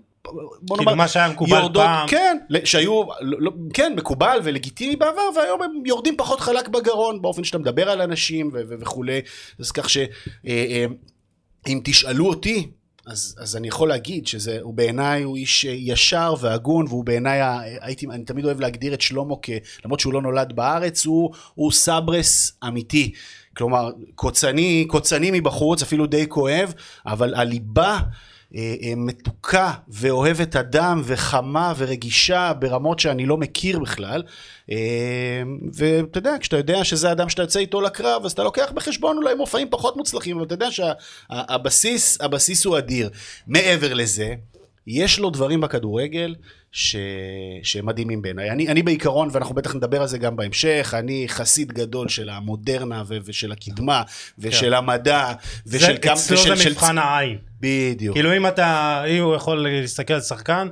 [SPEAKER 2] בוא
[SPEAKER 1] כאילו מה שהיה מקובל פעם.
[SPEAKER 2] כן, שהיו, לא, לא, כן, מקובל ולגיטימי בעבר, והיום הם יורדים פחות חלק בגרון, באופן שאתה מדבר על אנשים וכולי. אז כך ש... אה, אם תשאלו אותי, אז, אז אני יכול להגיד שזה, הוא בעיניי הוא איש אה, ישר והגון, והוא בעיניי, ה- הייתי, אני תמיד אוהב להגדיר את שלמה כ... למרות שהוא לא נולד בארץ, הוא, הוא סברס אמיתי. כלומר, קוצני, קוצני מבחוץ, אפילו די כואב, אבל הליבה אה, אה, מתוקה ואוהבת אדם וחמה ורגישה ברמות שאני לא מכיר בכלל. אה, ואתה יודע, כשאתה יודע שזה האדם שאתה יוצא איתו לקרב, אז אתה לוקח בחשבון אולי מופעים פחות מוצלחים, אבל אתה יודע שהבסיס, הבסיס הוא אדיר. מעבר לזה, יש לו דברים בכדורגל ש... שהם מדהימים בעיניי. אני, אני בעיקרון, ואנחנו בטח נדבר על זה גם בהמשך, אני חסיד גדול של המודרנה ו... ושל הקדמה, ושל
[SPEAKER 1] כן.
[SPEAKER 2] המדע,
[SPEAKER 1] זה,
[SPEAKER 2] ושל כמה...
[SPEAKER 1] אצלו
[SPEAKER 2] ושל-
[SPEAKER 1] זה מבחן העין.
[SPEAKER 2] בדיוק.
[SPEAKER 1] כאילו אם אתה, אם הוא יכול להסתכל על שחקן,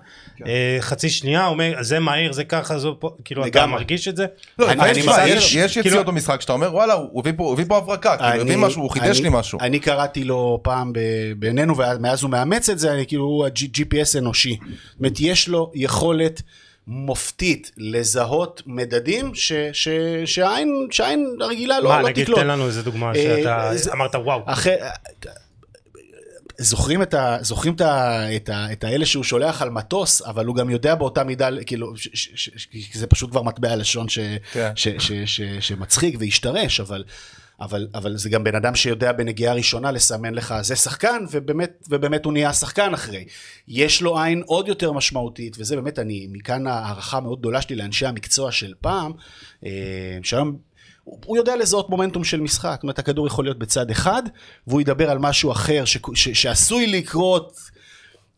[SPEAKER 1] אה, חצי שנייה, הוא אומר, זה מהיר, זה ככה, זה פה, כאילו אתה. מרגיש את זה?
[SPEAKER 3] לא,
[SPEAKER 2] אני-
[SPEAKER 3] לפעמים,
[SPEAKER 2] אני
[SPEAKER 3] תשמע,
[SPEAKER 2] מרגיש-
[SPEAKER 3] יש- יש
[SPEAKER 1] כאילו-
[SPEAKER 3] יציאות במשחק שאתה אומר וואלה הוא הביא פה- הברקה, כאילו, הוא הביא משהו, הוא חידש לי משהו.
[SPEAKER 2] אני קראתי לו פעם ב- בינינו, ומאז הוא מאמץ את זה, אני כאילו, הוא ה-GPS אנושי. זאת אומרת, יש לו יכולת מופתית לזהות מדדים ש- ש- שהעין שהעין הרגילה לא
[SPEAKER 1] מה,
[SPEAKER 2] לא
[SPEAKER 1] נגיד,
[SPEAKER 2] תקלוט.
[SPEAKER 1] תן לנו איזה דוגמה
[SPEAKER 2] אה,
[SPEAKER 1] שאתה
[SPEAKER 2] זה-
[SPEAKER 1] אמרת וואו.
[SPEAKER 2] אחרי... זוכרים את ה... זוכרים את ה... את ה... את האלה שהוא שולח על מטוס, אבל הוא גם יודע באותה מידה, כאילו, ש... ש... ש... ש... זה פשוט כבר מטבע לשון ש...
[SPEAKER 3] כן.
[SPEAKER 2] ש... ש... ש... שמצחיק והשתרש, אבל... אבל, אבל זה גם בן אדם שיודע בנגיעה ראשונה לסמן לך זה שחקן ובאמת, ובאמת הוא נהיה שחקן אחרי. יש לו עין עוד יותר משמעותית וזה באמת אני מכאן הערכה מאוד גדולה שלי לאנשי המקצוע של פעם אה, שהיום הוא יודע לזהות מומנטום של משחק, זאת אומרת הכדור יכול להיות בצד אחד והוא ידבר על משהו אחר ש, ש, שעשוי לקרות.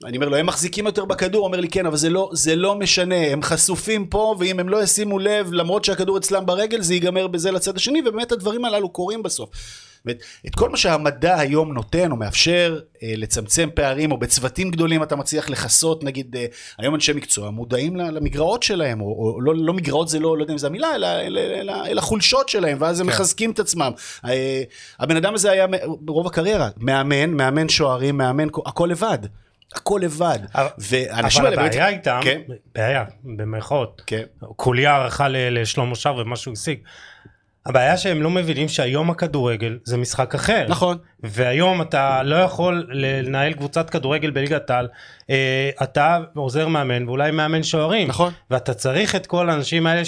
[SPEAKER 2] אני אומר לו, הם מחזיקים יותר בכדור, הוא אומר לי, כן, אבל זה לא, זה לא משנה, הם חשופים פה, ואם הם לא ישימו לב, למרות שהכדור אצלם ברגל, זה ייגמר בזה לצד השני, ובאמת הדברים הללו קורים בסוף. ואת, את כל מה שהמדע היום נותן, או מאפשר אה, לצמצם פערים, או בצוותים גדולים אתה מצליח לכסות, נגיד, אה, היום אנשי מקצוע מודעים למגרעות שלהם, או, או לא, לא מגרעות זה לא, לא יודע אם זו המילה, אלא, אלא, אלא, אלא חולשות שלהם, ואז הם
[SPEAKER 3] כן.
[SPEAKER 2] מחזקים את עצמם. אה, הבן אדם הזה היה ברוב הקריירה, מאמן, מאמן שוערים, מאמן, הכל לבד. הכל לבד.
[SPEAKER 1] אבל-
[SPEAKER 2] והאנשים
[SPEAKER 1] אבל. הבעיה איתם,
[SPEAKER 2] כן,
[SPEAKER 1] בעיה, במרכאות,
[SPEAKER 2] כן.
[SPEAKER 1] כולי הערכה ל- לשלמה שר ומה שהוא השיג. הבעיה שהם לא מבינים שהיום הכדורגל זה משחק אחר.
[SPEAKER 2] נכון.
[SPEAKER 1] והיום אתה לא יכול לנהל קבוצת כדורגל בליגת העל, אה, אתה עוזר מאמן ואולי מאמן שוערים.
[SPEAKER 2] נכון.
[SPEAKER 1] ואתה צריך את כל האנשים האלה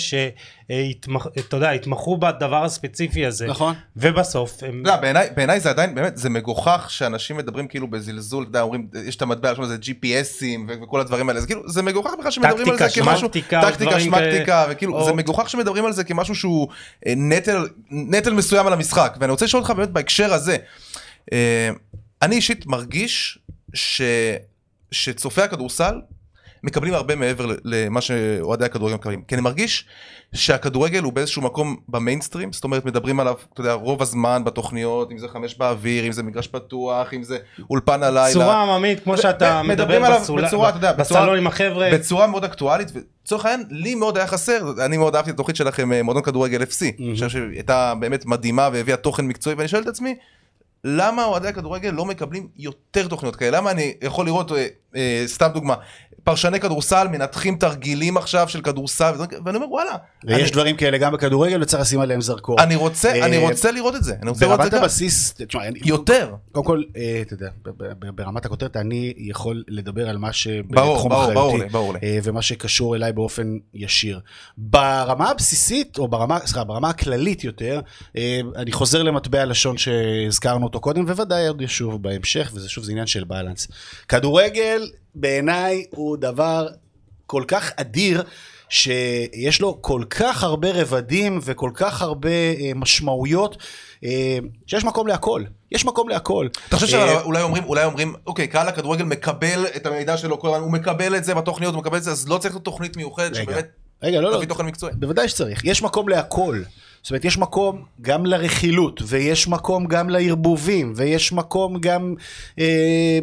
[SPEAKER 1] שאתה יודע, יתמחו בדבר הספציפי הזה.
[SPEAKER 2] נכון.
[SPEAKER 1] ובסוף הם...
[SPEAKER 3] לא, בעיניי בעיניי זה עדיין, באמת, זה מגוחך שאנשים מדברים כאילו בזלזול, אתה יודע, אומרים, יש את המטבע, עכשיו זה GPSים וכל הדברים האלה, אז כאילו, זה מגוחך בכלל שמדברים על זה
[SPEAKER 1] טקטיקה,
[SPEAKER 3] כמשהו,
[SPEAKER 1] שמקטיקה,
[SPEAKER 3] טקטיקה, שמקטיקה,
[SPEAKER 1] כאלה.
[SPEAKER 3] וכאילו,
[SPEAKER 1] או-
[SPEAKER 3] זה מגוחך שמדברים על זה כמשהו שהוא אה, נטל, נטל מסוים על המשחק, ואני רוצה לשאול אותך באמת בהקשר הזה, אה, אני אישית מרגיש ש... שצופי הכדורסל מקבלים הרבה מעבר למה שאוהדי הכדורגל מקבלים. כי אני מרגיש שהכדורגל הוא באיזשהו מקום במיינסטרים, זאת אומרת מדברים עליו, אתה יודע, רוב הזמן בתוכניות, אם זה חמש באוויר, אם זה מגרש פתוח, אם זה אולפן הלילה.
[SPEAKER 1] צורה עממית כמו שאתה מדבר
[SPEAKER 3] מדברים עליו
[SPEAKER 1] בסול-
[SPEAKER 3] בצורה, אתה יודע,
[SPEAKER 1] בסלון עם החבר'ה.
[SPEAKER 3] בצורה מאוד אקטואלית, ולצורך העניין, לי מאוד היה חסר, אני מאוד אהבתי את התוכנית שלכם, אה, מועדון כדורגל FC, אני חושב שהייתה באמת מדהימה והביאה תוכן מקצועי, ואני שואל את עצמי, למה אוהדי הכדורגל לא מקבלים יותר תוכניות כאלה? למה אני יכול לראות, אה, סתם דוגמה, פרשני כדורסל מנתחים תרגילים עכשיו של כדורסל, ואני אומר וואלה,
[SPEAKER 2] ויש
[SPEAKER 3] אני-
[SPEAKER 2] דברים כאלה גם בכדורגל וצריך לשים עליהם זרקור.
[SPEAKER 3] אני רוצה, אני
[SPEAKER 2] אה,
[SPEAKER 3] רוצה לראות את זה, אני רוצה לראות את
[SPEAKER 2] ברמת
[SPEAKER 3] זה גם.
[SPEAKER 2] הבסיס, תשמע, אני-
[SPEAKER 3] יותר.
[SPEAKER 2] קודם כל, אה, אתה יודע, ברמת הכותרת אני יכול לדבר על מה שבתחום אחריותי. אה, ומה שקשור אליי באופן ישיר. ברמה הבסיסית, או ברמה, סליחה, ברמה הכללית יותר, אה, אני חוזר למטבע הלשון שהזכרנו אותו קודם, וודאי עוד ישוב בהמשך, וזה שוב, זה עניין של בלנס. כדורגל, בעיניי, הוא דבר כל כך אדיר. שיש לו כל כך הרבה רבדים וכל כך הרבה אה, משמעויות, אה, שיש מקום להכל. יש מקום להכל.
[SPEAKER 3] אתה חושב
[SPEAKER 2] אה,
[SPEAKER 3] שאולי אומרים, אולי אומרים, אוקיי, קהל הכדורגל מקבל את המידע שלו כל הזמן, הוא מקבל את זה בתוכניות, הוא מקבל את זה, אז לא צריך תוכנית מיוחדת שבאמת
[SPEAKER 2] רגע, לא, לא,
[SPEAKER 3] תביא תוכן מקצועי.
[SPEAKER 2] בוודאי שצריך. יש מקום להכל. זאת אומרת, יש מקום גם לרכילות, ויש מקום גם לערבובים, ויש מקום גם, אה,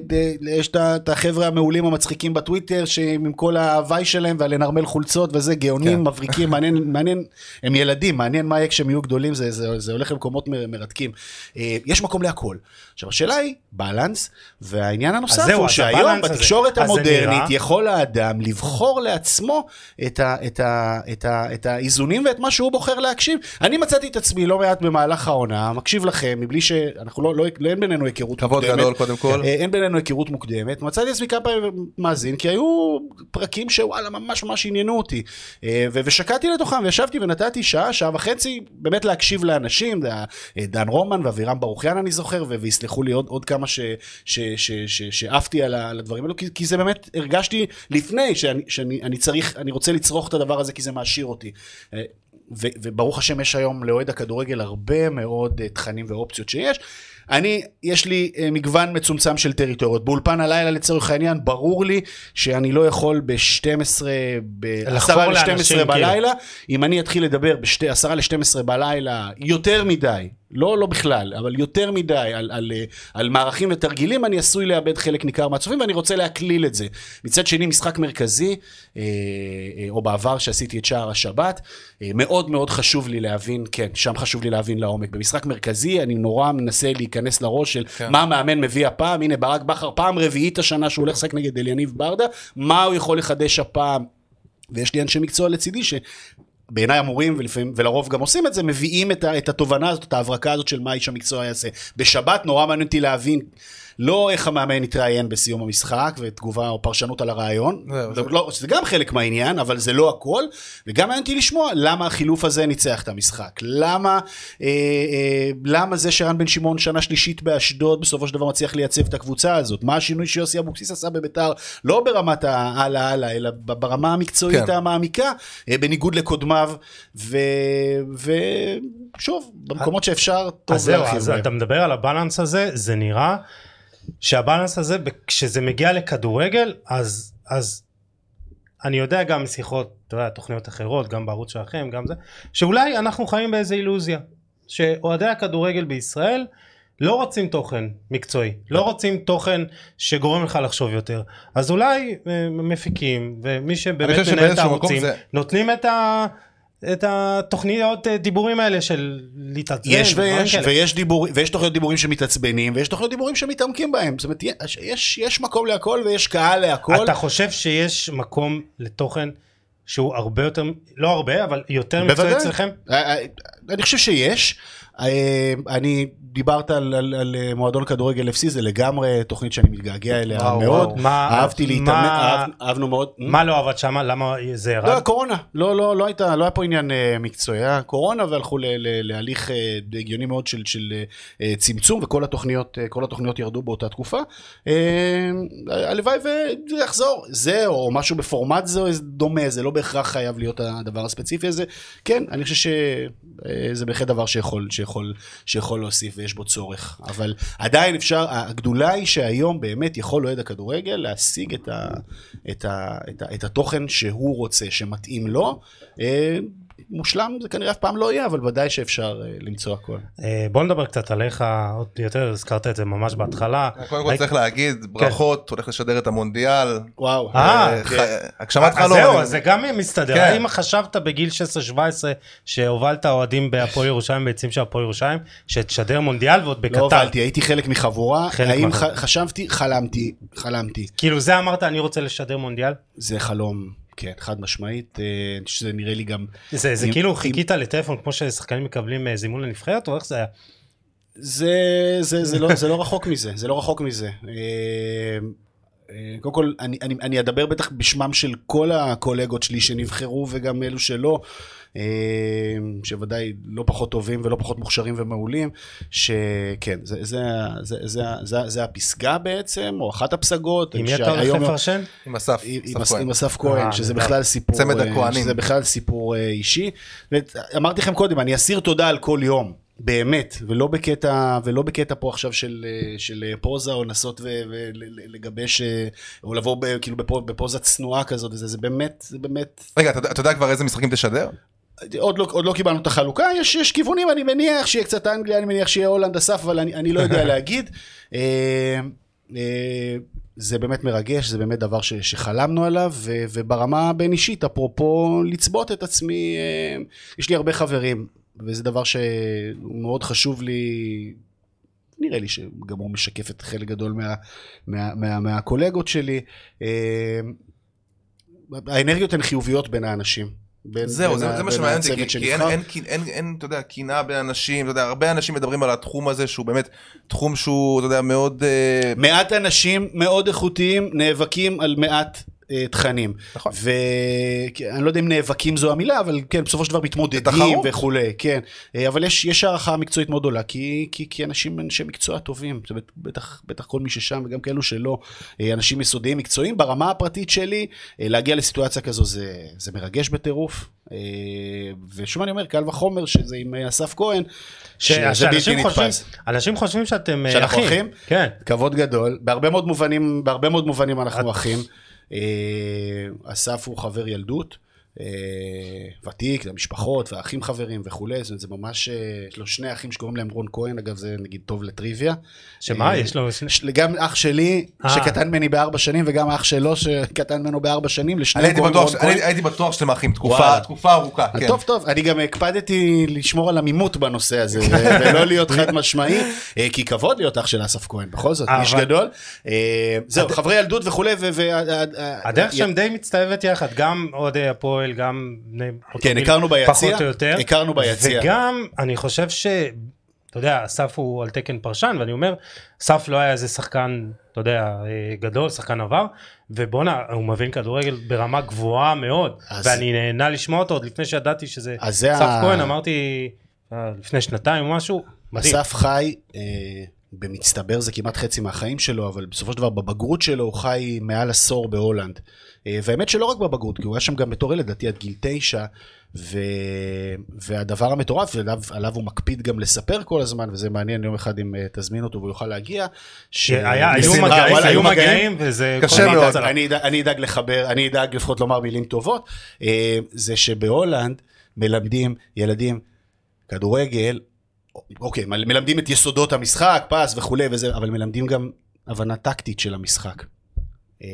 [SPEAKER 2] יש את ה- את החבר'ה המעולים המצחיקים בטוויטר, שעם כל ההוואי שלהם והלנרמל חולצות וזה, גאונים,
[SPEAKER 3] כן.
[SPEAKER 2] מבריקים, מעניין, מעניין, הם ילדים, מעניין מה יהיה כשהם יהיו גדולים, זה, זה, זה הולך למקומות מ- מרתקים. אה, יש מקום להכל. עכשיו, השאלה היא, בלנס, והעניין הנוסף הוא שהיום
[SPEAKER 1] הזה-
[SPEAKER 2] בתקשורת
[SPEAKER 1] אז זה
[SPEAKER 2] המודרנית
[SPEAKER 1] נראה-
[SPEAKER 2] יכול האדם לבחור לעצמו את, ה, את, ה, את, ה, את האיזונים ואת מה שהוא בוחר להקשיב. אני מצאתי את עצמי לא מעט במהלך העונה, מקשיב לכם, מבלי שאנחנו לא, לא, לא אין בינינו היכרות
[SPEAKER 3] כבוד
[SPEAKER 2] מוקדמת.
[SPEAKER 3] גדול קודם כל.
[SPEAKER 2] אה, אין בינינו היכרות מוקדמת, מצאתי את עצמי כמה פעמים מאזין, כי היו פרקים שוואלה ממש ממש עניינו אותי. אה, ו- ושקעתי לתוכם, וישבתי ונתתי שעה, שעה וחצי, באמת להקשיב לאנשים, אה, דן רומן ואבירם ברוכיאן אני זוכר, ו- ויסלחו לי עוד, עוד כמה ש- ש- ש- ש- שעפתי על הדברים האלו, כי, כי זה באמת, הרגשתי לפני שאני, שאני אני צריך, אני רוצה לצרוך את הדבר הזה כי זה מעשיר אותי. ו- וברוך השם יש היום לאוהד הכדורגל הרבה מאוד אה, תכנים ואופציות שיש. אני, יש לי אה, מגוון מצומצם של טריטוריות. באולפן הלילה לצורך העניין, ברור לי שאני לא יכול ב-12,
[SPEAKER 1] לחפור
[SPEAKER 2] ב-10
[SPEAKER 1] לאנשים,
[SPEAKER 2] ל-12
[SPEAKER 1] כאילו.
[SPEAKER 2] בלילה, אם אני אתחיל לדבר ב-10 ל-12 בלילה, יותר מדי, לא, לא בכלל, אבל יותר מדי על, על, על מערכים ותרגילים, אני עשוי לאבד חלק ניכר מהצופים, ואני רוצה להקליל את זה. מצד שני, משחק מרכזי, אה, אה, או בעבר שעשיתי את שער השבת, אה, מאוד מאוד חשוב לי להבין, כן, שם חשוב לי להבין לעומק. במשחק מרכזי, אני נורא מנסה להיכנס לראש של
[SPEAKER 3] כן.
[SPEAKER 2] מה המאמן מביא הפעם, הנה ברק בכר פעם רביעית השנה שהוא הולך לשחק נגד אליניב ברדה, מה הוא יכול לחדש הפעם. ויש לי אנשי מקצוע לצידי ש... בעיניי אמורים, ולפעמים, ולרוב גם עושים את זה, מביאים את, את התובנה הזאת, את ההברקה הזאת של מה איש המקצוע יעשה. בשבת נורא מעניין אותי להבין, לא איך המאמן יתראיין בסיום המשחק, ותגובה או פרשנות על הרעיון, זה,
[SPEAKER 3] זה-
[SPEAKER 2] לא, זה גם חלק מהעניין, אבל זה לא הכל, וגם מעניין אותי לשמוע למה החילוף הזה ניצח את המשחק, למה, אה, אה, למה זה שרן בן שמעון שנה שלישית באשדוד, בסופו של דבר מצליח לייצב את הקבוצה הזאת, מה השינוי שיוסי אבוקסיס עשה בביתר, לא ברמת ההלאה הלאה, אלא ברמה המקצועית
[SPEAKER 3] כן.
[SPEAKER 2] המעמיקה, אה, בניגוד לקודמיו, ושוב, במקומות שאפשר, טוב
[SPEAKER 1] אז זהו,
[SPEAKER 2] להרחיב
[SPEAKER 1] אז. אתה מדבר על הבלנס הזה, זה נראה שהבלנס הזה, כשזה מגיע לכדורגל, אז, אז אני יודע גם משיחות, אתה יודע, תוכניות אחרות, גם בערוץ שלכם, גם זה, שאולי אנחנו חיים באיזה אילוזיה, שאוהדי הכדורגל בישראל לא רוצים תוכן מקצועי, לא רוצים תוכן שגורם לך לחשוב יותר, אז אולי אה, מפיקים ומי שבאמת מנהל את הערוצים,
[SPEAKER 3] זה-
[SPEAKER 1] נותנים את ה... את התוכניות אה, דיבורים האלה של להתעצבן,
[SPEAKER 2] יש ויש. ויש דיבור, ויש תוכניות דיבורים שמתעצבנים, ויש תוכניות דיבורים שמתעמקים בהם. זאת אומרת, יש, יש, יש מקום להכל ויש קהל להכל.
[SPEAKER 1] אתה חושב שיש מקום לתוכן שהוא הרבה יותר, לא הרבה, אבל יותר מקצועי. אצלכם?
[SPEAKER 2] אה, אה, אני חושב שיש. אה, אני דיברת על, על, על אה, מועדון כדורגל FC, זה לגמרי תוכנית שאני מתגעגע אליה
[SPEAKER 3] וואו,
[SPEAKER 2] מאוד.
[SPEAKER 3] וואו.
[SPEAKER 1] מה-
[SPEAKER 2] אהבתי להתאמן,
[SPEAKER 1] מה-
[SPEAKER 2] אהב, אהבנו מאוד.
[SPEAKER 1] מה לא עבד שם? למה זה
[SPEAKER 2] לא,
[SPEAKER 1] ירד?
[SPEAKER 2] הקורונה, לא, לא, לא הייתה, לא היה פה עניין אה, מקצועי, היה קורונה והלכו ל, ל, להליך אה, הגיוני מאוד של, של אה, אה, צמצום וכל התוכניות, אה, כל התוכניות ירדו באותה תקופה. אה, הלוואי וזה יחזור, זה או משהו בפורמט זה דומה, זה לא בהכרח חייב להיות הדבר הספציפי הזה. כן, אני חושב שזה בהחלט דבר שיכול, שיכול, שיכול להוסיף ויש בו צורך, אבל עדיין אפשר, הגדולה היא שהיום באמת יכול אוהד הכדורגל להשיג את, ה, את, ה, את, ה, את התוכן שהוא רוצה, שמתאים לו. מושלם זה כנראה אף פעם לא יהיה, אבל ודאי שאפשר אה, למצוא הכל.
[SPEAKER 1] אה, בוא נדבר קצת עליך עוד יותר, הזכרת את זה ממש בהתחלה.
[SPEAKER 3] קודם כל צריך להגיד, ברכות, הולך לשדר את המונדיאל.
[SPEAKER 2] וואו.
[SPEAKER 1] אה,
[SPEAKER 2] כן.
[SPEAKER 3] הגשמת חלום.
[SPEAKER 1] זהו, זה גם מסתדר.
[SPEAKER 3] כן.
[SPEAKER 1] האם חשבת בגיל 16-17 שהובלת אוהדים בהפועל ירושלים, ביציעים של הפועל ירושלים, שתשדר מונדיאל ועוד
[SPEAKER 2] לא
[SPEAKER 1] בקטר?
[SPEAKER 2] הובלתי, הייתי חלק מחבורה, האם חשבתי? חלמתי, חלמתי.
[SPEAKER 1] כאילו זה אמרת, אני רוצה לשדר מונדיאל?
[SPEAKER 2] זה חלום, כן, חד משמעית, אה, אני חושב שזה נראה לי גם...
[SPEAKER 1] זה זה
[SPEAKER 2] אם-
[SPEAKER 1] כאילו
[SPEAKER 2] אם-
[SPEAKER 1] חיכית לטלפון כמו ששחקנים מקבלים אה, זימון לנבחרת, או איך זה היה?
[SPEAKER 2] זה, זה, זה, לא, זה לא רחוק מזה, זה לא רחוק מזה. אה, קודם כל, אני, אני, אני אדבר בטח בשמם של כל הקולגות שלי שנבחרו וגם אלו שלא, שוודאי לא פחות טובים ולא פחות מוכשרים ומעולים, שכן, זה, זה, זה, זה, זה, זה הפסגה בעצם, או אחת הפסגות.
[SPEAKER 1] עם מי אתה הולך לפרשן?
[SPEAKER 3] עם אסף,
[SPEAKER 2] עם- עם
[SPEAKER 3] אסף
[SPEAKER 2] אס-
[SPEAKER 3] כהן.
[SPEAKER 2] עם אסף כהן,
[SPEAKER 1] אה,
[SPEAKER 2] שזה. בכלל סיפור,
[SPEAKER 3] צמד
[SPEAKER 2] אה,
[SPEAKER 3] הכוהנים.
[SPEAKER 2] שזה בכלל סיפור אה, אישי. ואת- אמרתי לכם קודם, אני אסיר תודה על כל יום. באמת, ולא בקטע, ולא בקטע פה עכשיו של, אה, של אה, פוזה או לנסות ולגבש, או לבוא ב, כאילו בפו, בפוזה צנועה כזאת, וזה, זה באמת, זה באמת,
[SPEAKER 3] רגע, אתה אתה יודע כבר איזה משחקים תשדר?
[SPEAKER 2] עוד לא, עוד לא קיבלנו את החלוקה, יש, יש כיוונים, אני מניח שיהיה קצת אנגליה, אני מניח שיהיה הולנד אסף, אבל אני, אני לא יודע *laughs* להגיד. אה, אה, זה באמת מרגש, זה באמת דבר ש, שחלמנו עליו, ו, וברמה הבין אישית, אפרופו לצבות את עצמי, אה, יש לי הרבה חברים, וזה דבר שמאוד חשוב לי, נראה לי שגם הוא משקף את חלק גדול מה, מה, מה, מהקולגות שלי. האנרגיות הן חיוביות בין האנשים. בין,
[SPEAKER 3] זהו,
[SPEAKER 2] בין
[SPEAKER 3] זה,
[SPEAKER 2] ה-
[SPEAKER 3] זה מה
[SPEAKER 2] בין
[SPEAKER 3] שמעניין אותי, כי, כי אין. אין, אין, אין, אין, אתה יודע, קנאה בין אנשים, אתה יודע, הרבה אנשים מדברים על התחום הזה, שהוא באמת תחום שהוא, אתה יודע, מאוד... אה,
[SPEAKER 2] מעט אנשים מאוד איכותיים נאבקים על מעט תכנים.
[SPEAKER 3] נכון.
[SPEAKER 2] ואני לא יודע אם נאבקים זו המילה, אבל כן, בסופו של דבר מתמודדים. וכולי, כן. אה, אבל יש, יש הערכה מקצועית מאוד גדולה, כי, כי, כי אנשים אנשי מקצוע טובים, בטח, בטח כל מי ששם וגם כאלו שלא, אה, אנשים יסודיים מקצועיים. ברמה הפרטית שלי, אה, להגיע לסיטואציה כזו זה, זה מרגש בטירוף. אה, ושוב אני אומר, קל וחומר שזה עם אה, אסף כהן, שזה בלתי נתפס.
[SPEAKER 1] אנשים חושבים שאתם אה,
[SPEAKER 2] שאנחנו
[SPEAKER 1] אחים.
[SPEAKER 2] אחים?
[SPEAKER 1] כן.
[SPEAKER 2] כבוד גדול, בהרבה מאוד מובנים, בהרבה מאוד מובנים אנחנו אחים. אה, אסף הוא חבר ילדות, ותיק, המשפחות והאחים חברים וכולי, זאת אומרת, זה ממש, אה, יש לו שני אחים שקוראים להם רון כהן, אגב זה נגיד טוב לטריוויה.
[SPEAKER 1] שמה,
[SPEAKER 2] אה,
[SPEAKER 1] יש לו...
[SPEAKER 2] גם אח שלי,
[SPEAKER 1] אה.
[SPEAKER 2] שקטן ממני בארבע שנים, וגם אח שלו שקטן ממנו בארבע שנים, לשניהם
[SPEAKER 3] הייתי
[SPEAKER 2] קוראים רון
[SPEAKER 3] ש- אני
[SPEAKER 2] כהן.
[SPEAKER 3] הייתי בטוח שאתם אחים תקופה, ארוכה, כן.
[SPEAKER 2] טוב, טוב, אני גם הקפדתי לשמור על עמימות בנושא הזה, *laughs* ולא להיות חד משמעי, אה, כי כבוד להיות אח של אסף כהן, בכל זאת, איש גדול. אה, זהו, חברי ילדות וכולי,
[SPEAKER 1] הדרך שם די מצטלבת יחד, גם אוהדי הפועל, גם בני...
[SPEAKER 2] כן, הכרנו ביציע,
[SPEAKER 1] פחות או יותר.
[SPEAKER 2] הכרנו ביציע.
[SPEAKER 1] וגם, אני חושב ש... אתה יודע, אסף הוא על תקן פרשן, ואני אומר, אסף לא היה איזה שחקן, אתה יודע, אה, גדול, שחקן עבר, ובואנה, הוא מבין כדורגל ברמה גבוהה מאוד,
[SPEAKER 2] אז-
[SPEAKER 1] ואני נהנה לשמוע אותו עוד לפני שידעתי שזה אסף
[SPEAKER 2] ה-
[SPEAKER 1] כהן, אמרתי, אה, לפני שנתיים או משהו, מדהים.
[SPEAKER 2] אסף חי, אה, במצטבר זה כמעט חצי מהחיים שלו, אבל בסופו של דבר בבגרות שלו הוא חי מעל עשור בהולנד. אה, והאמת שלא רק בבגרות, כי הוא היה שם גם בתור ילד, לדעתי עד גיל תשע, ו... והדבר המטורף, ועליו עליו הוא מקפיד גם לספר כל הזמן, וזה מעניין יום אחד אם אה, תזמין אותו והוא יוכל להגיע. ש-
[SPEAKER 1] שהיה, היו
[SPEAKER 2] ניסים- אה,
[SPEAKER 1] מגעים, היו מגעים, וזה...
[SPEAKER 3] קשה מאוד.
[SPEAKER 2] אני אני אדאג לחבר, אני אדאג לפחות לומר מילים טובות, אה, זה שבהולנד מלמדים ילדים כדורגל, אוקיי, מל- מלמדים את יסודות המשחק, פס וכולי וזה, אבל מלמדים גם הבנה טקטית של המשחק. אה,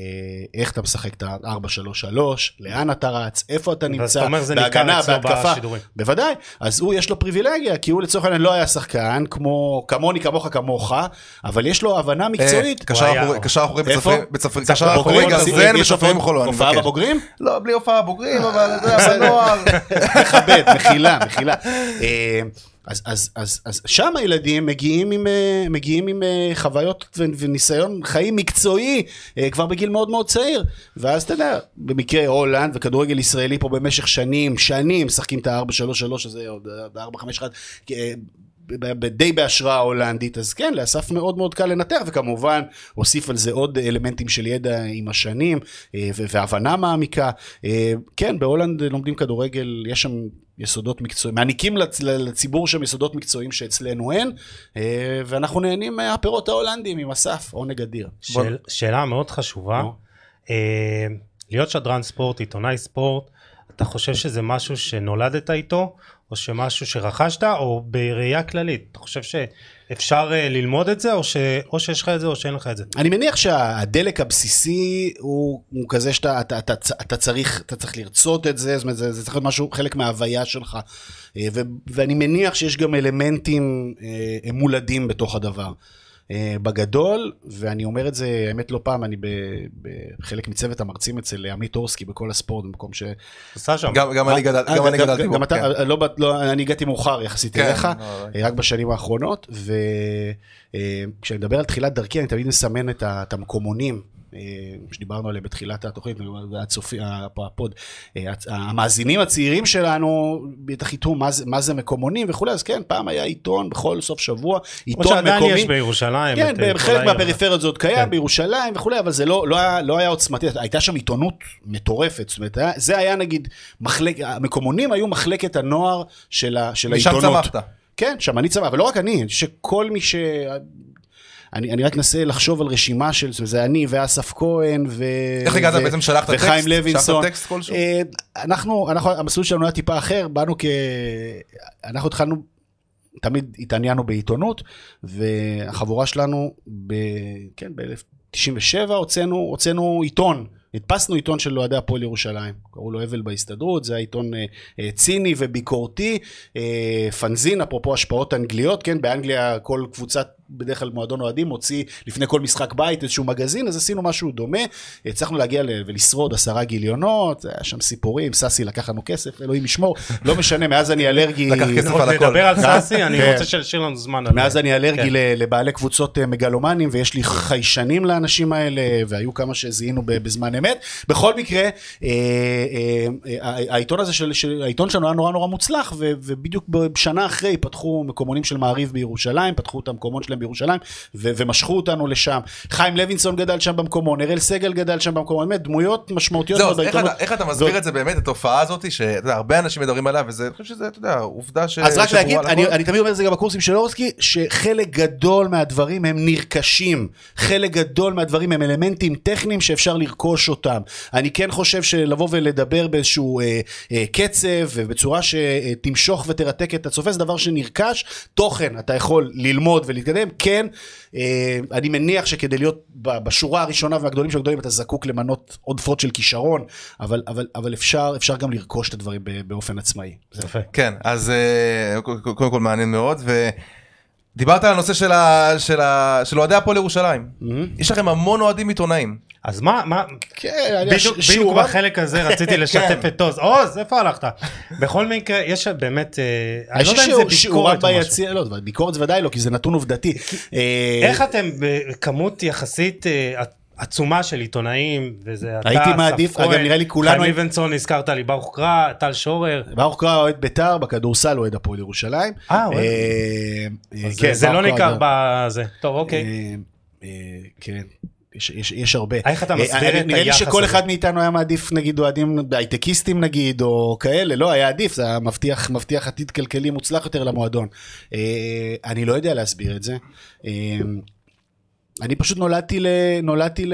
[SPEAKER 2] איך אתה משחק את ה-4-3-3, לאן אתה רץ, איפה אתה נמצא,
[SPEAKER 1] אומר, זה
[SPEAKER 2] בהגנה, בהתקפה.
[SPEAKER 1] בשידורים.
[SPEAKER 2] בוודאי, אז הוא יש לו פריבילגיה, כי הוא לצורך העניין לא היה שחקן, כמו, כמוני, כמוך, כמוך, אבל יש לו הבנה מקצועית.
[SPEAKER 3] אה, קשר
[SPEAKER 1] היה-
[SPEAKER 3] אחורי- קשר אחורי? בצפרי- קשר אחורי גרזן בצפרים
[SPEAKER 2] הופעה-
[SPEAKER 3] חולון,
[SPEAKER 2] הופעה
[SPEAKER 3] מבקש.
[SPEAKER 2] בבוגרים?
[SPEAKER 3] לא, בלי הופעה בוגרים, אבל אתה *laughs* יודע, בנוער.
[SPEAKER 2] מכבד, מחילה, מחילה. אז, אז, אז, אז שם הילדים מגיעים עם, אה, מגיעים עם אה, חוויות וניסיון חיים מקצועי אה, כבר בגיל מאוד מאוד צעיר. ואז אתה יודע, במקרה הולנד וכדורגל ישראלי פה במשך שנים, שנים, משחקים את ה-4-3-3 הזה, או את ה-4-5-1, אה, ב- ב- די בהשראה הולנדית, אז כן, לאסף מאוד מאוד קל לנתח, וכמובן הוסיף על זה עוד אלמנטים של ידע עם השנים, אה, והבנה מעמיקה. אה, כן, בהולנד לומדים כדורגל, יש שם יסודות מקצועיים, מעניקים לצ- לציבור שם יסודות מקצועיים שאצלנו אין, אה, ואנחנו נהנים מהפירות ההולנדים עם אסף, עונג אדיר.
[SPEAKER 1] שאל, שאלה מאוד חשובה. אה, להיות שדרן ספורט, עיתונאי ספורט, אתה חושב שזה משהו שנולדת איתו, או שמשהו שרכשת, או בראייה כללית? אתה חושב שאפשר אה, ללמוד את זה, או, ש, או שיש לך את זה, או שאין לך את זה?
[SPEAKER 2] אני מניח שהדלק הבסיסי הוא, הוא כזה שאתה אתה, אתה, אתה, צריך, אתה צריך לרצות את זה, זאת אומרת, זה, זה צריך להיות משהו, חלק מההוויה שלך. אה, ו, ואני מניח שיש גם אלמנטים אה, מולדים בתוך הדבר. אה, בגדול, ואני אומר את זה, האמת לא פעם, אני ב- בחלק מצוות המרצים אצל עמית אורסקי בכל הספורט, במקום ש...
[SPEAKER 1] עושה שם.
[SPEAKER 3] גם גם אני גדל-
[SPEAKER 2] אה,
[SPEAKER 3] גם אני גדלתי
[SPEAKER 2] גם
[SPEAKER 3] בו.
[SPEAKER 2] אתה,
[SPEAKER 3] כן.
[SPEAKER 2] לא, לא, אני הגעתי מאוחר יחסית
[SPEAKER 3] כן,
[SPEAKER 2] אליך,
[SPEAKER 3] לא,
[SPEAKER 2] אה, רק בשנים האחרונות, וכשאני מדבר על תחילת דרכי, אני תמיד מסמן את ה- את המקומונים. אה, שדיברנו עליהם בתחילת התוכנית, הצופי, הפוד, אה, המאזינים הצעירים שלנו בטח יטעו מה זה- מה זה מקומונים וכולי, אז כן, פעם היה עיתון בכל סוף שבוע,
[SPEAKER 1] כמו
[SPEAKER 2] עיתון
[SPEAKER 1] שעדיין
[SPEAKER 2] מקומי.
[SPEAKER 1] יש בירושלים.
[SPEAKER 2] כן,
[SPEAKER 1] אה,
[SPEAKER 2] בחלק. מהפריפריות זה עוד קיים,
[SPEAKER 1] כן.
[SPEAKER 2] בירושלים וכולי, אבל זה לא, לא, היה, לא היה עוצמתי, הייתה שם עיתונות מטורפת, זאת אומרת, היה, זה היה נגיד, מחלק, המקומונים היו מחלקת הנוער של, ה, של
[SPEAKER 3] משם
[SPEAKER 2] העיתונות.
[SPEAKER 3] צמחת.
[SPEAKER 2] כן, שם אני צמח, אבל לא רק אני, שכל מי ש... אני, אני רק מנסה לחשוב על רשימה של, אומרת, זה אני ואסף כהן ו...
[SPEAKER 3] איך הגעת
[SPEAKER 2] ו-
[SPEAKER 3] בעצם שלחת טקסט?
[SPEAKER 2] וחיים
[SPEAKER 3] שלחת
[SPEAKER 2] לוינסון.
[SPEAKER 3] טקסט כלשהו?
[SPEAKER 2] אה, אנחנו, אנחנו, המסלול שלנו היה טיפה אחר, באנו כ... אנחנו התחלנו, תמיד התעניינו בעיתונות, והחבורה שלנו, ב... כן, ב-1997 הוצאנו, הוצאנו עיתון. הדפסנו עיתון של אוהדי הפועל ירושלים, קראו לו אבל בהסתדרות, זה היה עיתון אה, אה, ציני וביקורתי, אה, פנזין, אפרופו השפעות אנגליות, כן, באנגליה כל קבוצת, בדרך כלל מועדון אוהדים, מוציא לפני כל משחק בית איזשהו מגזין, אז עשינו משהו דומה, הצלחנו להגיע ולשרוד עשרה גיליונות, היה שם סיפורים, סאסי לקח לנו כסף, אלוהים ישמור, לא משנה, מאז אני אלרגי,
[SPEAKER 3] לקח כסף
[SPEAKER 1] עוד
[SPEAKER 3] על הכל.
[SPEAKER 1] נדבר על
[SPEAKER 2] כן.
[SPEAKER 1] סאסי, אני
[SPEAKER 2] כן.
[SPEAKER 1] רוצה שישאיר לנו זמן.
[SPEAKER 2] מאז אני אלרגי
[SPEAKER 1] כן.
[SPEAKER 2] ל- לבעלי קבוצות אה, מגלומנים, ויש לי חיישנים לאנשים האלה, והיו כמה שזיהינו ב- בזמן אמת. בכל מקרה, אה, אה, אה, העיתון הזה, העיתון שלנו היה נורא נורא מוצלח, ו- ובדיוק בשנה אחרי פתחו מקומונים של מעריב בירושלים, פתחו את המקומות שלהם בירושלים, ו- ומשכו אותנו לשם. חיים לוינסון גדל שם במקומון, אראל סגל גדל שם במקומון, באמת דמויות משמעותיות
[SPEAKER 3] זהו,
[SPEAKER 2] מאוד בעיתונות.
[SPEAKER 3] אתה- איך אתה מסביר
[SPEAKER 2] זאת-
[SPEAKER 3] את זה באמת, התופעה הזאת, שהרבה אנשים מדברים עליה, וזה, אני חושב שזה, אתה יודע, עובדה ש...
[SPEAKER 2] אז רק להגיד. אני, אני תמיד אומר את זה גם בקורסים של אורסקי, שחלק גדול מהדברים הם נרכשים, חלק גדול מהדברים הם אלמנטים טכניים שאפשר לרכוש אותם. אני כן חושב שלבוא ולדבר באיזשהו אה, אה, קצב ובצורה שתמשוך ותרתק את הצופה, זה דבר שנרכש. תוכן, אתה יכול ללמוד ולהתקדם, כן, אה, אני מניח שכדי להיות בשורה הראשונה והגדולים של הגדולים, אתה זקוק למנות עודפות של כישרון, אבל, אבל, אבל אפשר, אפשר גם לרכוש את הדברים ב- באופן עצמאי.
[SPEAKER 1] יפה.
[SPEAKER 3] כן, אז אה, קודם כל- מעניין מאוד, ודיברת על הנושא של ה- של ה- של אוהדי הפועל ירושלים. יש לכם המון אוהדים עיתונאים.
[SPEAKER 1] אז מה, מה,
[SPEAKER 2] כן, אני-
[SPEAKER 1] בדיוק,
[SPEAKER 2] ש-
[SPEAKER 1] בדיוק בחלק הזה *laughs* רציתי לשתף את עוז. עוז, איפה הלכת? בכל מקרה, יש באמת, אה, אני לא יודע
[SPEAKER 2] חושב
[SPEAKER 1] אם זה ביקורת או משהו.
[SPEAKER 2] לא, ביקורת זה ודאי לא, כי זה נתון עובדתי. אה, *laughs*
[SPEAKER 1] איך אתם בכמות יחסית אה, עצומה של עיתונאים, וזה אתה,
[SPEAKER 2] הייתי מעדיף, אגב, נראה לי כולנו-
[SPEAKER 1] חיים ליבנסון, הזכרת לי, ברוך קרא, טל שורר.
[SPEAKER 2] ברוך קרא אוהד בית"ר, בכדורסל אוהד הפועל ירושלים.
[SPEAKER 1] אה, אוהד.
[SPEAKER 2] אה, אה, כן,
[SPEAKER 1] זה לא ניכר. בזה. טוב, אוקיי.
[SPEAKER 2] אה, כן. יש, יש, יש הרבה.
[SPEAKER 1] איך אתה מסביר את
[SPEAKER 2] נראה לי
[SPEAKER 1] היחס
[SPEAKER 2] שכל
[SPEAKER 1] הזה?
[SPEAKER 2] אחד מאיתנו היה מעדיף נגיד אוהדים הייטקיסטים נגיד או כאלה, לא היה עדיף, זה היה מבטיח, מבטיח עתיד כלכלי מוצלח יותר למועדון. אני לא יודע להסביר את זה. אה, אני פשוט נולדתי, ל, נולדתי, ל,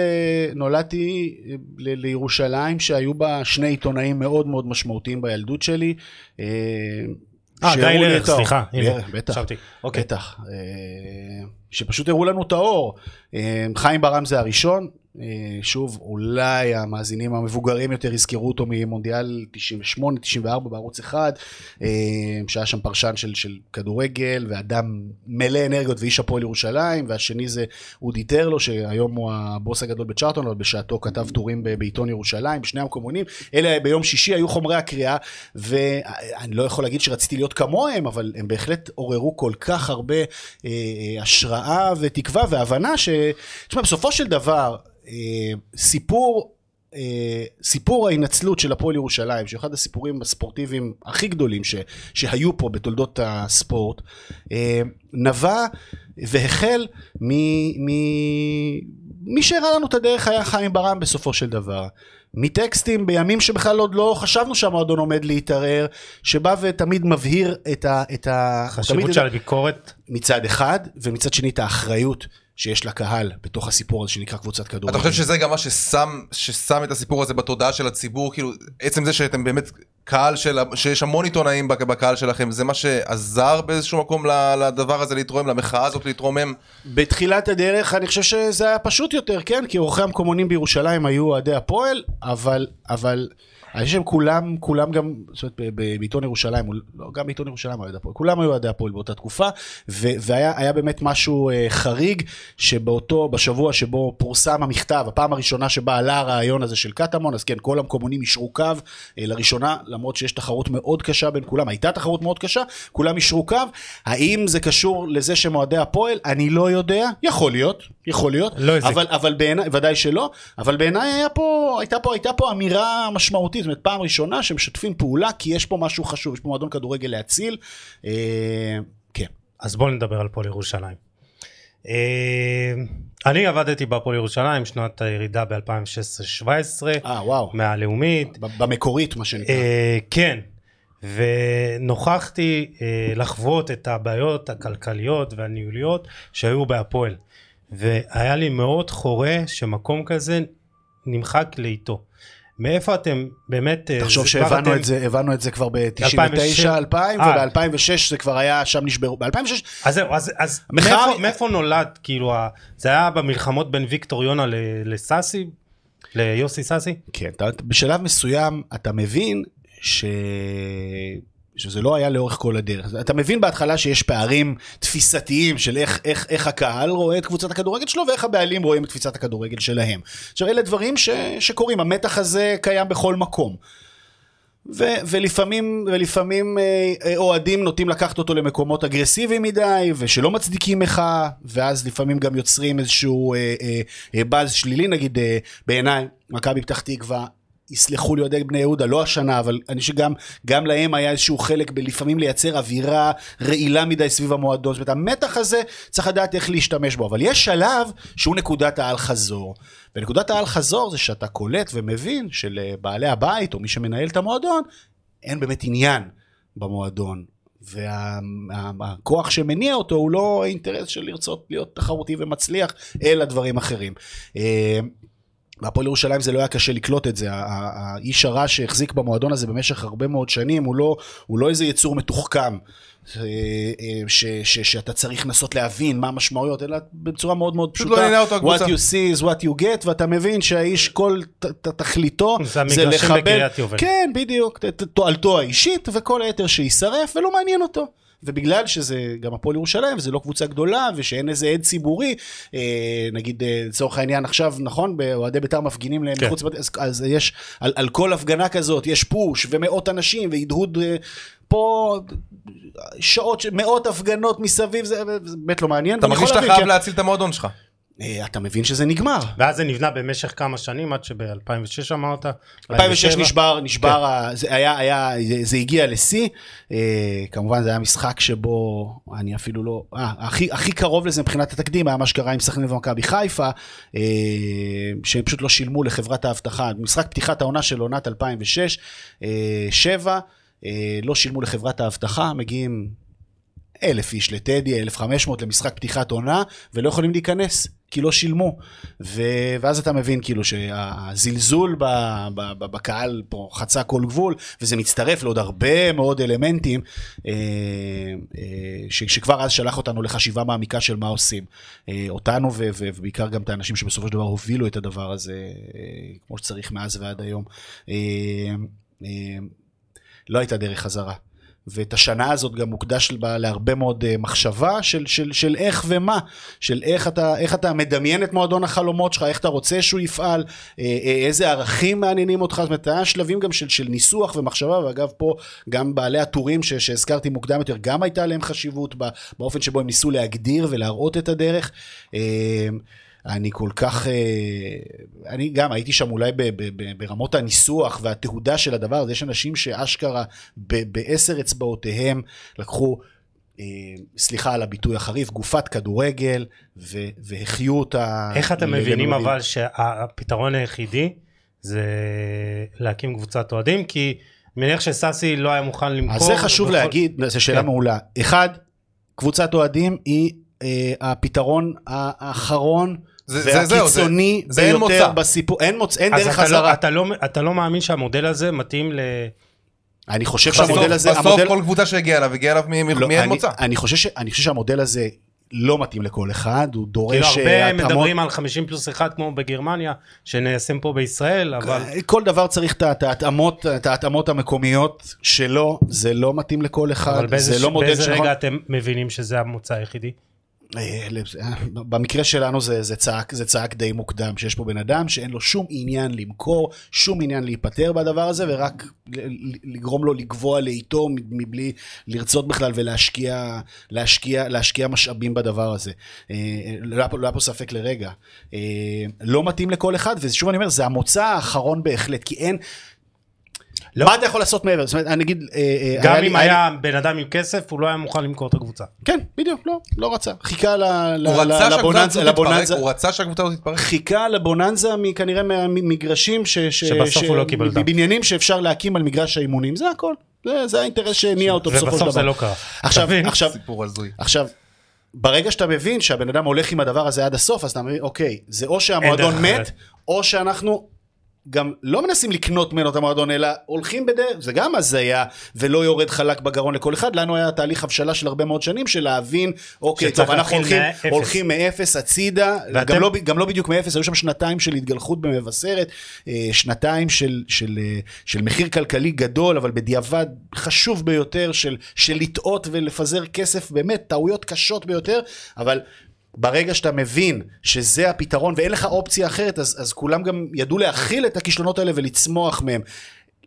[SPEAKER 2] נולדתי ל, לירושלים שהיו בה שני עיתונאים מאוד מאוד משמעותיים בילדות שלי. אה,
[SPEAKER 1] אה, גיא
[SPEAKER 2] את האור.
[SPEAKER 1] סליחה, הנה,
[SPEAKER 2] בטח.
[SPEAKER 1] אוקיי.
[SPEAKER 2] בטח. אה, שפשוט הראו לנו את האור. אה, חיים ברם זה הראשון. אה, שוב, אולי המאזינים המבוגרים יותר יזכרו אותו ממונדיאל 98-94 בערוץ אחד, אה, שהיה שם פרשן של, של כדורגל ואדם מלא אנרגיות ואיש הפועל ירושלים, והשני זה אודי טרלו, שהיום הוא הבוס הגדול בצ'ארטון, אבל בשעתו כתב טורים בעיתון ירושלים, בשני המקומונים. אלה ביום שישי היו חומרי הקריאה, ואני לא יכול להגיד שרציתי להיות כמוהם, אבל הם בהחלט עוררו כל כך הרבה אה, אה, השראה ותקווה והבנה ש... תשמע, בסופו של דבר, סיפור אה, סיפור ההינצלות של הפועל ירושלים, שהוא אחד הסיפורים הספורטיביים הכי גדולים ש, שהיו פה בתולדות הספורט, אה, נבע והחל מ... מ... מי שהראה לנו את הדרך היה חיים ברם בסופו של דבר. מטקסטים בימים שבכלל עוד לא חשבנו שהמועדון עומד להתערער, שבא ותמיד מבהיר את ה... את ה...
[SPEAKER 1] חשיבות של הביקורת.
[SPEAKER 2] מצד אחד, ומצד שני את האחריות שיש לקהל בתוך הסיפור הזה שנקרא קבוצת כדורגל.
[SPEAKER 3] אתה חושב שזה גם מה ששם, ששם את הסיפור הזה בתודעה של הציבור, כאילו, עצם זה שאתם באמת קהל של, שיש המון עיתונאים בק- בקהל שלכם, זה מה שעזר באיזשהו מקום ל- לדבר הזה להתרומם, למחאה הזאת להתרומם?
[SPEAKER 2] בתחילת הדרך אני חושב שזה היה פשוט יותר, כן? כי אורחי המקומונים בירושלים היו אוהדי הפועל, אבל, אבל אני חושב שהם כולם, כולם גם, זאת אומרת, בעיתון ירושלים, לא, גם בעיתון ירושלים אוהדי הפועל, כולם היו אוהדי הפועל באותה תקופה, ו- והיה היה באמת משהו אה, חריג, שבאותו, בשבוע שבו פורסם המכתב, הפעם הראשונה שבה עלה הרעיון הזה של קטמון, אז כן, כל המקומונים אישרו קו אה, לראשונה, למרות שיש תחרות מאוד קשה בין כולם, הייתה תחרות מאוד קשה, כולם אישרו קו, האם זה קשור לזה שהם אוהדי הפועל? אני לא יודע, יכול להיות, יכול להיות,
[SPEAKER 1] לא.
[SPEAKER 2] אבל, אבל בעיניי, ודאי שלא, אבל בעיניי היה פה, הייתה פה, הייתה פה אמירה משמעותית, זאת אומרת פעם ראשונה שמשתפים פעולה, כי יש פה משהו חשוב, יש פה מועדון כדורגל להציל, אה, כן.
[SPEAKER 1] אז בואו נדבר על פועל ירושלים. אה, אני עבדתי בהפועל ירושלים שנת הירידה ב-2016-2017
[SPEAKER 2] אה, וואו,
[SPEAKER 1] מהלאומית.
[SPEAKER 2] במקורית מה שנקרא.
[SPEAKER 1] אה, כן, ונוכחתי אה, לחוות את הבעיות הכלכליות והניהוליות שהיו בהפועל. והיה לי מאוד חורה שמקום כזה נמחק לאיתו. מאיפה אתם באמת... אה,
[SPEAKER 2] תחשוב שהבנו
[SPEAKER 1] אתם-
[SPEAKER 2] את זה, הבנו את זה כבר ב-99,
[SPEAKER 1] 2006.
[SPEAKER 2] 2000,
[SPEAKER 1] אה.
[SPEAKER 2] וב-2006 זה כבר היה, שם נשברו, ב-2006,
[SPEAKER 1] אז זהו, אז, אז
[SPEAKER 2] המחאה-
[SPEAKER 1] מאיפה, מאיפה נולד, כאילו, זה היה במלחמות בין ויקטור יונה לסאסי? ליוסי סאסי?
[SPEAKER 2] כן, אתה, בשלב מסוים אתה מבין ש... שזה לא היה לאורך כל הדרך. אתה מבין בהתחלה שיש פערים תפיסתיים של איך, איך, איך הקהל רואה את קבוצת הכדורגל שלו ואיך הבעלים רואים את קבוצת הכדורגל שלהם. עכשיו אלה דברים ש, שקורים, המתח הזה קיים בכל מקום. ו, ולפעמים, ולפעמים אה, אה, אוהדים נוטים לקחת אותו למקומות אגרסיביים מדי ושלא מצדיקים מחאה ואז לפעמים גם יוצרים איזשהו אה, אה, אה, באז שלילי נגיד אה, בעיניי מכבי פתח תקווה יסלחו לי אוהדי בני יהודה, לא השנה, אבל אני חושב שגם גם להם היה איזשהו חלק בלפעמים לייצר אווירה רעילה מדי סביב המועדון. זאת אומרת, המתח הזה, צריך לדעת איך להשתמש בו. אבל יש שלב שהוא נקודת האל חזור. ונקודת האל חזור זה שאתה קולט ומבין שלבעלי הבית, או מי שמנהל את המועדון, אין באמת עניין במועדון. והכוח שמניע אותו הוא לא האינטרס של לרצות להיות תחרותי ומצליח, אלא דברים אחרים. והפועל ירושלים זה לא היה קשה לקלוט את זה, האיש הרע שהחזיק במועדון הזה במשך הרבה מאוד שנים הוא לא, הוא לא איזה יצור מתוחכם. אה, אה, ש, ש, שאתה צריך לנסות להבין מה המשמעויות, אלא בצורה מאוד מאוד
[SPEAKER 3] פשוט
[SPEAKER 2] פשוטה.
[SPEAKER 3] לא אותו הקבוצה.
[SPEAKER 2] what you see is what you get, ואתה מבין שהאיש כל ת, ת, תכליתו
[SPEAKER 1] זה בקריית יובל.
[SPEAKER 2] כן, בדיוק, תועלתו האישית, וכל היתר שיישרף, ולא מעניין אותו. ובגלל שזה גם הפועל ירושלים, וזה לא קבוצה גדולה, ושאין איזה עד ציבורי, אה, נגיד אה, לצורך העניין עכשיו, נכון, באוהדי בית"ר מפגינים להם
[SPEAKER 1] כן.
[SPEAKER 2] מחוץ לבתי, אז, אז יש, על, על כל הפגנה כזאת, יש פוש, ומאות אנשים, והדהוד אה, פה, שעות, מאות הפגנות מסביב, זה זה באמת לא מעניין.
[SPEAKER 3] אתה מרגיש שאתה חייב
[SPEAKER 2] כן.
[SPEAKER 3] להציל את המועדון שלך.
[SPEAKER 2] אה, אתה מבין שזה נגמר.
[SPEAKER 1] ואז זה נבנה במשך כמה שנים, עד שב-2006 אמרת?
[SPEAKER 2] 2006
[SPEAKER 1] 2007?
[SPEAKER 2] נשבר, נשבר, ה- זה היה, היה, זה הגיע לשיא, אה, כמובן זה היה משחק שבו אני אפילו לא, אה, הכי, הכי קרוב לזה מבחינת התקדים היה מה שקרה עם סכנין ומכבי חיפה, אה, שהם פשוט לא שילמו לחברת האבטחה, משחק פתיחת העונה של עונת 2006, אה, אה, לא שילמו לחברת האבטחה, מגיעים אלף איש לטדי, 1,500 למשחק פתיחת עונה, ולא יכולים להיכנס, כי לא שילמו. ו... ואז אתה מבין כאילו שהזלזול ב... ב... ב... בקהל פה חצה כל גבול, וזה מצטרף לעוד הרבה מאוד אלמנטים, אה, אה, ש... שכבר אז שלח אותנו לחשיבה מעמיקה של מה עושים. אה, אותנו ו... ובעיקר גם את האנשים שבסופו של דבר הובילו את הדבר הזה, כמו שצריך מאז ועד היום. לא הייתה דרך חזרה. ואת השנה הזאת גם מוקדש בה להרבה מאוד אה, מחשבה של, של, של איך ומה, של איך אתה, איך אתה מדמיין את מועדון החלומות שלך, איך אתה רוצה שהוא יפעל, אה, אה, איזה ערכים מעניינים אותך, זאת אומרת, היה שלבים גם של, של ניסוח ומחשבה, ואגב פה גם בעלי הטורים ש, שהזכרתי מוקדם יותר, גם הייתה להם חשיבות באופן שבו הם ניסו להגדיר ולהראות את הדרך. אני כל כך, אה, אני גם הייתי שם אולי ב- ב- ב- ברמות הניסוח והתהודה של הדבר הזה, יש אנשים שאשכרה בעשר אצבעותיהם לקחו, אה, סליחה על הביטוי החריף, גופת כדורגל ו- והחיו אותה.
[SPEAKER 1] איך אתם מבינים. אבל שהפתרון היחידי זה להקים קבוצת אוהדים? כי אני מניח שסאסי לא היה מוכן למכור.
[SPEAKER 2] אז זה חשוב להגיד, זו שאלה
[SPEAKER 1] כן.
[SPEAKER 2] מעולה. אחד, קבוצת אוהדים היא אה, הפתרון האחרון.
[SPEAKER 3] זה- זה- זהו,
[SPEAKER 2] והקיצוני
[SPEAKER 3] זה- זה אין
[SPEAKER 2] ביותר
[SPEAKER 3] מוצא.
[SPEAKER 2] בסיפור, אין מוצא, אין דרך
[SPEAKER 1] אתה לא-
[SPEAKER 2] חזרה.
[SPEAKER 1] אתה לא- אתה לא מאמין שהמודל הזה מתאים ל...
[SPEAKER 2] אני חושב
[SPEAKER 3] בסוף-
[SPEAKER 2] שהמודל הזה,
[SPEAKER 3] בסוף
[SPEAKER 2] המודל-
[SPEAKER 3] כל קבוצה שהגיעה אליו, הגיעה אליו מ-
[SPEAKER 2] לא,
[SPEAKER 3] מאין
[SPEAKER 2] אני-
[SPEAKER 3] מוצא.
[SPEAKER 2] אני חושב ש- אני חושב שהמודל הזה לא מתאים לכל אחד, הוא
[SPEAKER 1] כאילו
[SPEAKER 2] דורש
[SPEAKER 1] הרבה
[SPEAKER 2] אה, התאמות.
[SPEAKER 1] מדברים על 50 פלוס 1 כמו בגרמניה, שניישם פה בישראל, אבל...
[SPEAKER 2] כל דבר צריך את ההתאמות, את ההתאמות המקומיות שלו, זה לא מתאים לכל אחד,
[SPEAKER 1] אבל
[SPEAKER 2] זה לא מודל
[SPEAKER 1] באיזה
[SPEAKER 2] שנכון.
[SPEAKER 1] רגע אתם מבינים שזה המוצא היחידי?
[SPEAKER 2] אה, אה, במקרה שלנו זה, זה, צעק, זה צעק די מוקדם, שיש פה בן אדם שאין לו שום עניין למכור, שום עניין להיפטר בדבר הזה, ורק לגרום לו לגבוה לאיתו מבלי לרצות בכלל ולהשקיע להשקיע, להשקיע משאבים בדבר הזה. אה, לא היה פה, לא היה פה ספק לרגע. לא מתאים לכל אחד, ושוב אני אומר, זה המוצא האחרון בהחלט, כי אין...
[SPEAKER 1] לא.
[SPEAKER 2] מה אתה יכול לעשות מעבר? זאת אומרת, אני אגיד... אה, אה,
[SPEAKER 1] גם
[SPEAKER 2] לי-
[SPEAKER 1] אם היה בן אדם עם כסף, הוא לא היה מוכן למכור את הקבוצה.
[SPEAKER 2] כן, בדיוק, לא, לא רצה. חיכה לבוננזה,
[SPEAKER 3] הוא רצה שהקבוצה הזאת תתפרק.
[SPEAKER 2] חיכה לבוננזה כנראה מהמגרשים ש... ש-
[SPEAKER 1] שבסוף
[SPEAKER 2] ש-
[SPEAKER 1] הוא לא קיבל אותם.
[SPEAKER 2] בבניינים שאפשר להקים על מגרש האימונים, זה הכל. זה, זה האינטרס שהניע אותו בסופו של דבר.
[SPEAKER 1] ובסוף זה לא קרה.
[SPEAKER 2] עכשיו,
[SPEAKER 1] אתה מבין?
[SPEAKER 2] עכשיו,
[SPEAKER 3] סיפור הזוי.
[SPEAKER 2] עכשיו, ברגע שאתה מבין שהבן אדם הולך עם הדבר הזה עד הסוף, אז אתה מבין, אוקיי, זה או שהמועדון מת. או שאנחנו גם לא מנסים לקנות ממנו את המועדון, אלא הולכים בדרך, זה גם הזיה, ולא יורד חלק בגרון לכל אחד. לנו היה תהליך הבשלה של הרבה מאוד שנים, של להבין, אוקיי, טוב, אנחנו הולכים,
[SPEAKER 1] מאפס.
[SPEAKER 2] הולכים מאפס הצידה,
[SPEAKER 1] ואתם-
[SPEAKER 2] גם לא, גם לא בדיוק מאפס, היו שם שנתיים של התגלחות במבשרת, אה, שנתיים של, של, אה, של מחיר כלכלי גדול, אבל בדיעבד חשוב ביותר, של, של לטעות ולפזר כסף, באמת, טעויות קשות ביותר, אבל... ברגע שאתה מבין שזה הפתרון ואין לך אופציה אחרת, אז, אז כולם גם ידעו להכיל את הכישלונות האלה ולצמוח מהם.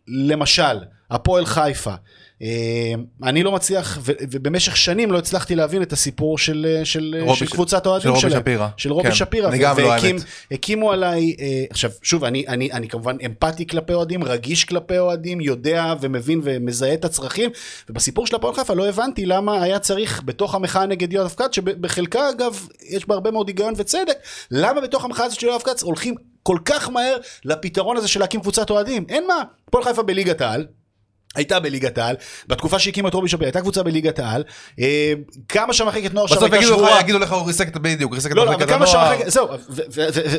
[SPEAKER 2] למשל, הפועל חיפה. אה, אני לא מצליח, ובמשך שנים לא הצלחתי להבין את הסיפור של, של,
[SPEAKER 3] רובי
[SPEAKER 2] של קבוצת
[SPEAKER 3] של
[SPEAKER 2] האוהדים
[SPEAKER 3] רובי
[SPEAKER 2] שלהם.
[SPEAKER 3] שפירא.
[SPEAKER 2] של רובי
[SPEAKER 3] כן,
[SPEAKER 2] שפירא.
[SPEAKER 3] אני גם לא, האמת.
[SPEAKER 2] הקימו עליי, אה, עכשיו, שוב, אני, אני, אני כמובן אמפתי כלפי אוהדים, רגיש כלפי אוהדים, יודע ומבין ומזהה את הצרכים, ובסיפור של הפועל חיפה לא הבנתי למה היה צריך בתוך המחאה נגד יואב כץ, שבחלקה אגב, יש בה הרבה מאוד היגיון וצדק, למה בתוך המחאה הזאת של יואב כץ הולכים כל כך מהר לפתרון הזה של להקים קבוצת אוהדים? אין מה, הפועל חיפה בליגת העל. הייתה בליגת העל, בתקופה שהקימו את רובי שפירא, הייתה קבוצה בליגת העל, אה, כמה שהמחלקת נוער שם
[SPEAKER 3] בסוף
[SPEAKER 2] הייתה שבורה.
[SPEAKER 3] יגידו לך, הוא ריסק את בדיוק, ריסק את
[SPEAKER 2] לא, לא,
[SPEAKER 3] מחלקת
[SPEAKER 2] כמה
[SPEAKER 3] הנוער.
[SPEAKER 2] זהו,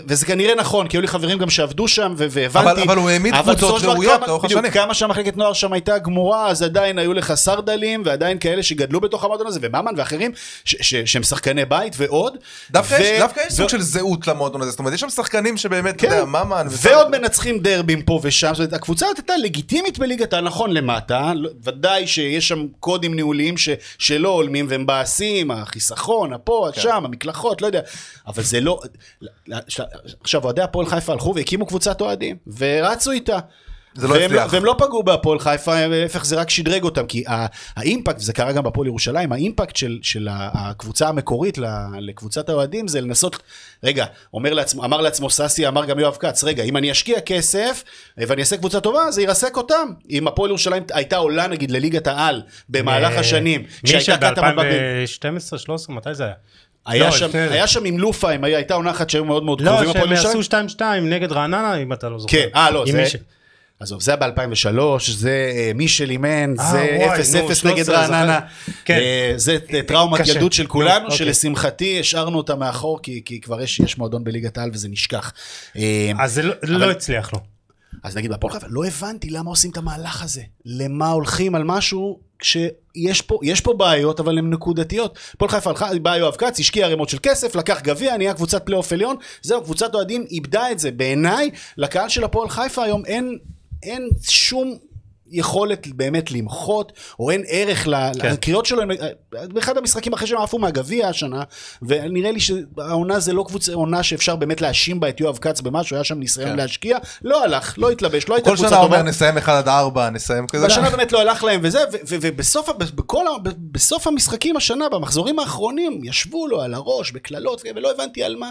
[SPEAKER 2] וזה כנראה נכון, כי היו לי חברים גם שעבדו שם, והבנתי.
[SPEAKER 3] אבל- הוא העמיד קבוצות ראויות
[SPEAKER 2] כמה-
[SPEAKER 3] לאורך השנים.
[SPEAKER 2] כמה שהמחלקת נוער שם הייתה גמורה, אז עדיין היו לך סרדלים, ועדיין כאלה שגדלו בתוך המועדון הזה, וממן ואחרים, שהם שחקני בית ועוד.
[SPEAKER 3] דווקא יש- סוג של זהות למועדון הזה, זאת אומרת, יש שם שחקנים שבאמת, אתה יודע, ממן,
[SPEAKER 2] ועוד מנצחים דרבים פה ושם, זאת אומרת, הקבוצה הזאת הייתה לגיטימית בליגת העל, נכון למטה, לא- ודאי שיש שם קודים ניהוליים ש, שלא הולמים והם מבאסים, החיסכון, הפה,
[SPEAKER 3] כן.
[SPEAKER 2] שם, המקלחות, לא יודע, אבל זה לא, עכשיו אוהדי הפועל חיפה הלכו והקימו קבוצת אוהדים, ורצו איתה.
[SPEAKER 3] זה לא
[SPEAKER 2] והם,
[SPEAKER 3] הצליח.
[SPEAKER 2] והם לא פגעו בהפועל חיפה, להפך זה רק שדרג אותם, כי האימפקט, וזה קרה גם בהפועל ירושלים, האימפקט של, של הקבוצה המקורית לקבוצת האוהדים זה לנסות, רגע, אומר לעצמו, אמר לעצמו סאסי, אמר גם יואב כץ, רגע, אם אני אשקיע כסף אה, ואני אעשה קבוצה טובה, זה ירסק אותם. אם הפועל ירושלים הייתה עולה נגיד לליגת העל במהלך
[SPEAKER 1] אה,
[SPEAKER 2] השנים,
[SPEAKER 1] מי
[SPEAKER 2] כשהייתה קטמון בב-
[SPEAKER 1] שב-2012-2013, מתי זה היה?
[SPEAKER 2] היה
[SPEAKER 1] לא,
[SPEAKER 2] שם. היה שם עם לופה, אם הייתה עונה אחת שהיו מאוד מאוד
[SPEAKER 1] לא,
[SPEAKER 2] קרובים הפועל
[SPEAKER 1] שהם. עשו 2-2 נגד רעננה, אם אתה לא זוכר.
[SPEAKER 2] כן, אה לא, זה...
[SPEAKER 1] מי ש-
[SPEAKER 2] עזוב, זה היה ב-2003, זה אה, מישל אימן,
[SPEAKER 1] אה,
[SPEAKER 2] זה
[SPEAKER 1] וואי,
[SPEAKER 2] 0-0
[SPEAKER 1] נו,
[SPEAKER 2] נגד
[SPEAKER 1] 13,
[SPEAKER 2] רעננה.
[SPEAKER 1] כן.
[SPEAKER 2] אה, זה טראומת. ילדות של
[SPEAKER 1] נו,
[SPEAKER 2] כולנו,
[SPEAKER 1] אוקיי.
[SPEAKER 2] שלשמחתי השארנו אותה מאחור, כי כבר יש מועדון בליגת העל וזה נשכח.
[SPEAKER 1] אז זה לא- לא הצליח לו.
[SPEAKER 2] אז נגיד בהפועל חיפה, לא הבנתי למה עושים את המהלך הזה. למה הולכים על משהו כשיש פה, פה בעיות, אבל הן נקודתיות. הפועל חיפה הלכה, בא יואב כץ, השקיע ערימות של כסף, לקח גביע, נהיה קבוצת פלייאוף עליון. זהו, קבוצת אוהדים איבדה את זה. בעיניי, לקהל של הפועל חיפה היום אין, אין שום... יכולת באמת למחות, או אין ערך
[SPEAKER 1] כן.
[SPEAKER 2] לקריאות שלו, באחד המשחקים אחרי שהם עפו מהגביע השנה, ונראה לי שהעונה זה לא קבוצה, עונה שאפשר באמת להאשים בה את יואב כץ במשהו, היה שם ניסיון
[SPEAKER 3] כן.
[SPEAKER 2] להשקיע, לא הלך, לא התלבש, לא הייתה
[SPEAKER 3] כל
[SPEAKER 2] קבוצה
[SPEAKER 3] שנה
[SPEAKER 2] טובה.
[SPEAKER 3] אומר נסיים 1 עד 4, נסיים כזה.
[SPEAKER 2] והשנה באמת לא הלך להם וזה, ובסוף, בכל, בסוף המשחקים השנה, במחזורים האחרונים, ישבו לו על הראש בקללות, ולא הבנתי על מה.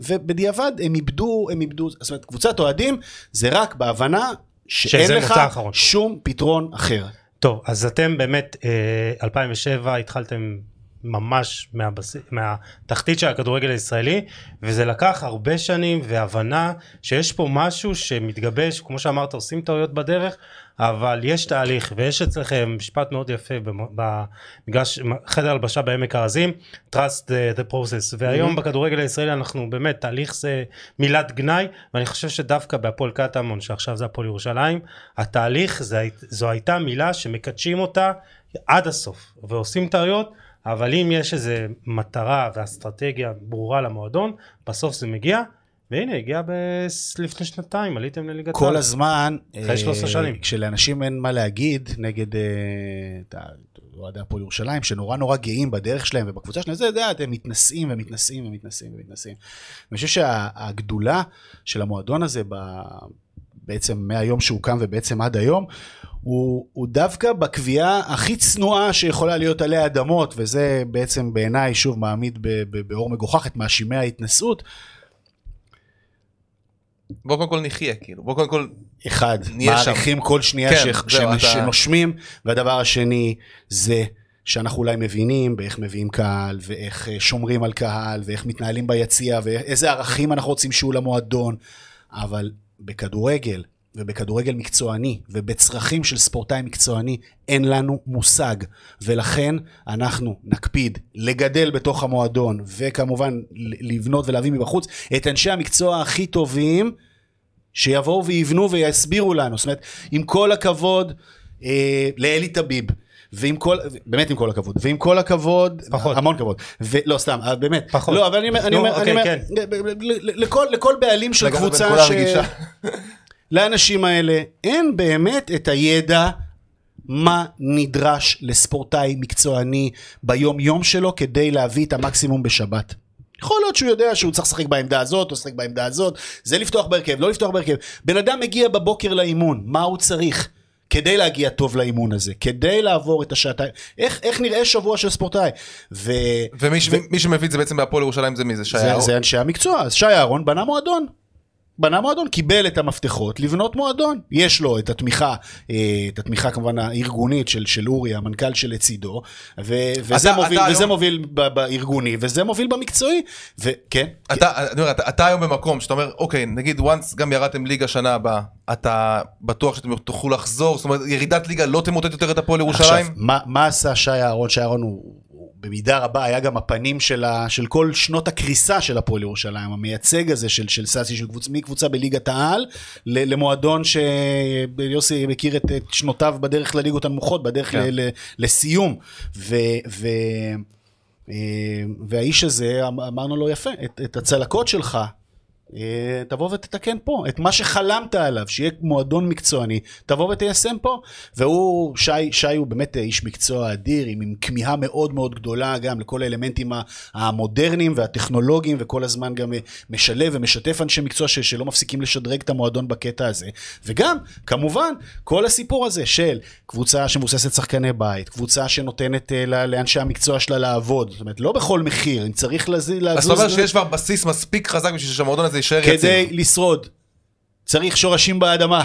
[SPEAKER 2] ובדיעבד הם איבדו, הם איבדו, זאת אומרת, קבוצת אוהדים זה רק בהבנה שאין לך. שום פתרון אחר.
[SPEAKER 1] טוב, אז אתם באמת, אה, 2007 התחלתם ממש מהבס... מהתחתית של הכדורגל הישראלי, וזה לקח הרבה שנים והבנה שיש פה משהו שמתגבש, כמו שאמרת, עושים טעויות בדרך, אבל יש תהליך, ויש אצלכם משפט מאוד יפה במ- במגרש, חדר הלבשה בעמק הארזים, trust the, the process, והיום בכדורגל הישראלי אנחנו באמת, תהליך זה מילת גנאי, ואני חושב שדווקא בהפועל קטמון, שעכשיו זה הפועל ירושלים, התהליך זה, זו הייתה מילה שמקדשים אותה עד הסוף, ועושים טעויות, אבל אם יש איזה מטרה ואסטרטגיה ברורה למועדון, בסוף זה מגיע, והנה הגיע ב- לפני שנתיים, עליתם לליגת
[SPEAKER 2] כל
[SPEAKER 1] העל.
[SPEAKER 2] הזמן,
[SPEAKER 1] אחרי 13 שנים.
[SPEAKER 2] כשלאנשים אין מה להגיד נגד אה, אוהדי הפועל ירושלים, שנורא נורא גאים בדרך שלהם ובקבוצה שלהם, זה, יודע, הם מתנשאים ומתנשאים ומתנשאים ומתנשאים. אני חושב שהגדולה של המועדון הזה, ב, בעצם מהיום שהוקם ובעצם עד היום, הוא, הוא דווקא בקביעה הכי צנועה שיכולה להיות עלי אדמות, וזה בעצם בעיניי, שוב, מעמיד באור מגוחך את מאשימי ההתנשאות.
[SPEAKER 3] בוא קודם כל נחיה, כאילו. בוא קודם כל...
[SPEAKER 2] אחד,
[SPEAKER 3] נהיה שם.
[SPEAKER 2] מעריכים כל שנייה
[SPEAKER 3] כן,
[SPEAKER 2] ש...
[SPEAKER 3] זהו,
[SPEAKER 2] ש...
[SPEAKER 3] אתה-
[SPEAKER 2] שנושמים, והדבר השני זה שאנחנו אולי מבינים באיך מביאים קהל, ואיך אה, שומרים על קהל, ואיך מתנהלים ביציע, ואיזה ערכים אנחנו רוצים שיהיו למועדון, אבל בכדורגל, ובכדורגל מקצועני ובצרכים של ספורטאי מקצועני אין לנו מושג. ולכן אנחנו נקפיד לגדל בתוך המועדון וכמובן לבנות ולהביא מבחוץ את אנשי המקצוע הכי טובים שיבואו ויבנו ויסבירו לנו. זאת אומרת עם כל הכבוד אה, לאלי טביב ועם כל, באמת עם כל הכבוד, ועם כל הכבוד,
[SPEAKER 1] פחות.
[SPEAKER 2] המון כבוד, ולא סתם, אה, באמת,
[SPEAKER 1] פחות.
[SPEAKER 2] לא, אבל אני אומר, אני אומר,
[SPEAKER 1] אוקיי,
[SPEAKER 2] אני אומר,
[SPEAKER 1] כן.
[SPEAKER 2] לכל, לכל בעלים של קבוצה ש... *laughs* לאנשים האלה אין באמת את הידע מה נדרש לספורטאי מקצועני ביום יום שלו כדי להביא את המקסימום בשבת. יכול להיות שהוא יודע שהוא צריך לשחק בעמדה הזאת, או לשחק בעמדה הזאת, זה לפתוח בהרכב, לא לפתוח בהרכב. בן אדם מגיע בבוקר לאימון, מה הוא צריך? כדי להגיע טוב לאימון הזה, כדי לעבור את השעתיים, איך, איך נראה שבוע של ספורטאי? ו...
[SPEAKER 3] ומי מי שמביא את זה בעצם בהפועל ירושלים זה מי זה? שי
[SPEAKER 2] זה,
[SPEAKER 3] אהרון?
[SPEAKER 2] זה אנשי המקצוע, אז שי אהרון בנה מועדון. בנה מועדון, קיבל את המפתחות לבנות מועדון. יש לו את התמיכה, אה, את התמיכה כמובן הארגונית של, של אורי, המנכ"ל שלצידו, ו, וזה,
[SPEAKER 3] אתה-
[SPEAKER 2] מוביל,
[SPEAKER 3] אתה
[SPEAKER 2] וזה
[SPEAKER 3] היום-
[SPEAKER 2] מוביל בארגוני, וזה מוביל במקצועי, וכן,
[SPEAKER 3] אתה, אני אומר, אתה, אתה היום במקום שאתה אומר, אוקיי, נגיד once גם ירדתם ליגה שנה הבאה, אתה בטוח שאתם תוכלו לחזור, זאת אומרת, ירידת ליגה לא תמוטט יותר את הפועל ירושלים?
[SPEAKER 2] עכשיו, מה, מה עשה שי אהרון? שי אהרון הוא במידה רבה היה גם הפנים של, ה, של כל שנות הקריסה של הפועל ירושלים, המייצג הזה של, של סאסי, של קבוצ, מקבוצה בליגת העל, ל, למועדון שיוסי מכיר את, את שנותיו בדרך לליגות הנמוכות, בדרך
[SPEAKER 3] כן.
[SPEAKER 2] ל, ל, לסיום. ו, ו, אה, והאיש הזה, אמ- אמרנו לו יפה, את, את הצלקות שלך, תבוא ותתקן פה, את מה שחלמת עליו, שיהיה מועדון מקצועני, תבוא ותיישם פה. והוא, שי, שי הוא באמת אה, איש מקצוע אדיר, עם, עם כמיהה מאוד מאוד גדולה גם לכל האלמנטים המודרניים והטכנולוגיים, וכל הזמן גם אה, משלב ומשתף אנשי מקצוע ש, שלא מפסיקים לשדרג את המועדון בקטע הזה. וגם, כמובן, כל הסיפור הזה של קבוצה שמבוססת שחקני בית, קבוצה שנותנת אה, ל- לאנשי המקצוע שלה לעבוד, זאת אומרת, לא בכל מחיר, אם צריך לז- לזוז...
[SPEAKER 3] אז אתה אומר שיש כבר בסיס מספיק חזק בשביל שהמועדון הזה יישאר
[SPEAKER 2] כדי
[SPEAKER 3] יציב.
[SPEAKER 2] לשרוד צריך שורשים באדמה.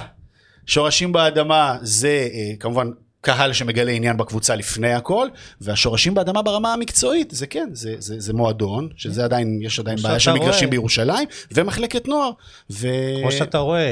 [SPEAKER 2] שורשים באדמה זה אה, כמובן קהל שמגלה עניין בקבוצה לפני הכל, והשורשים באדמה ברמה המקצועית, זה כן, זה, זה, זה מועדון, שזה עדיין, יש עדיין בעיה של מגרשים. בירושלים, ומחלקת נוער. ו...
[SPEAKER 1] כמו שאתה רואה,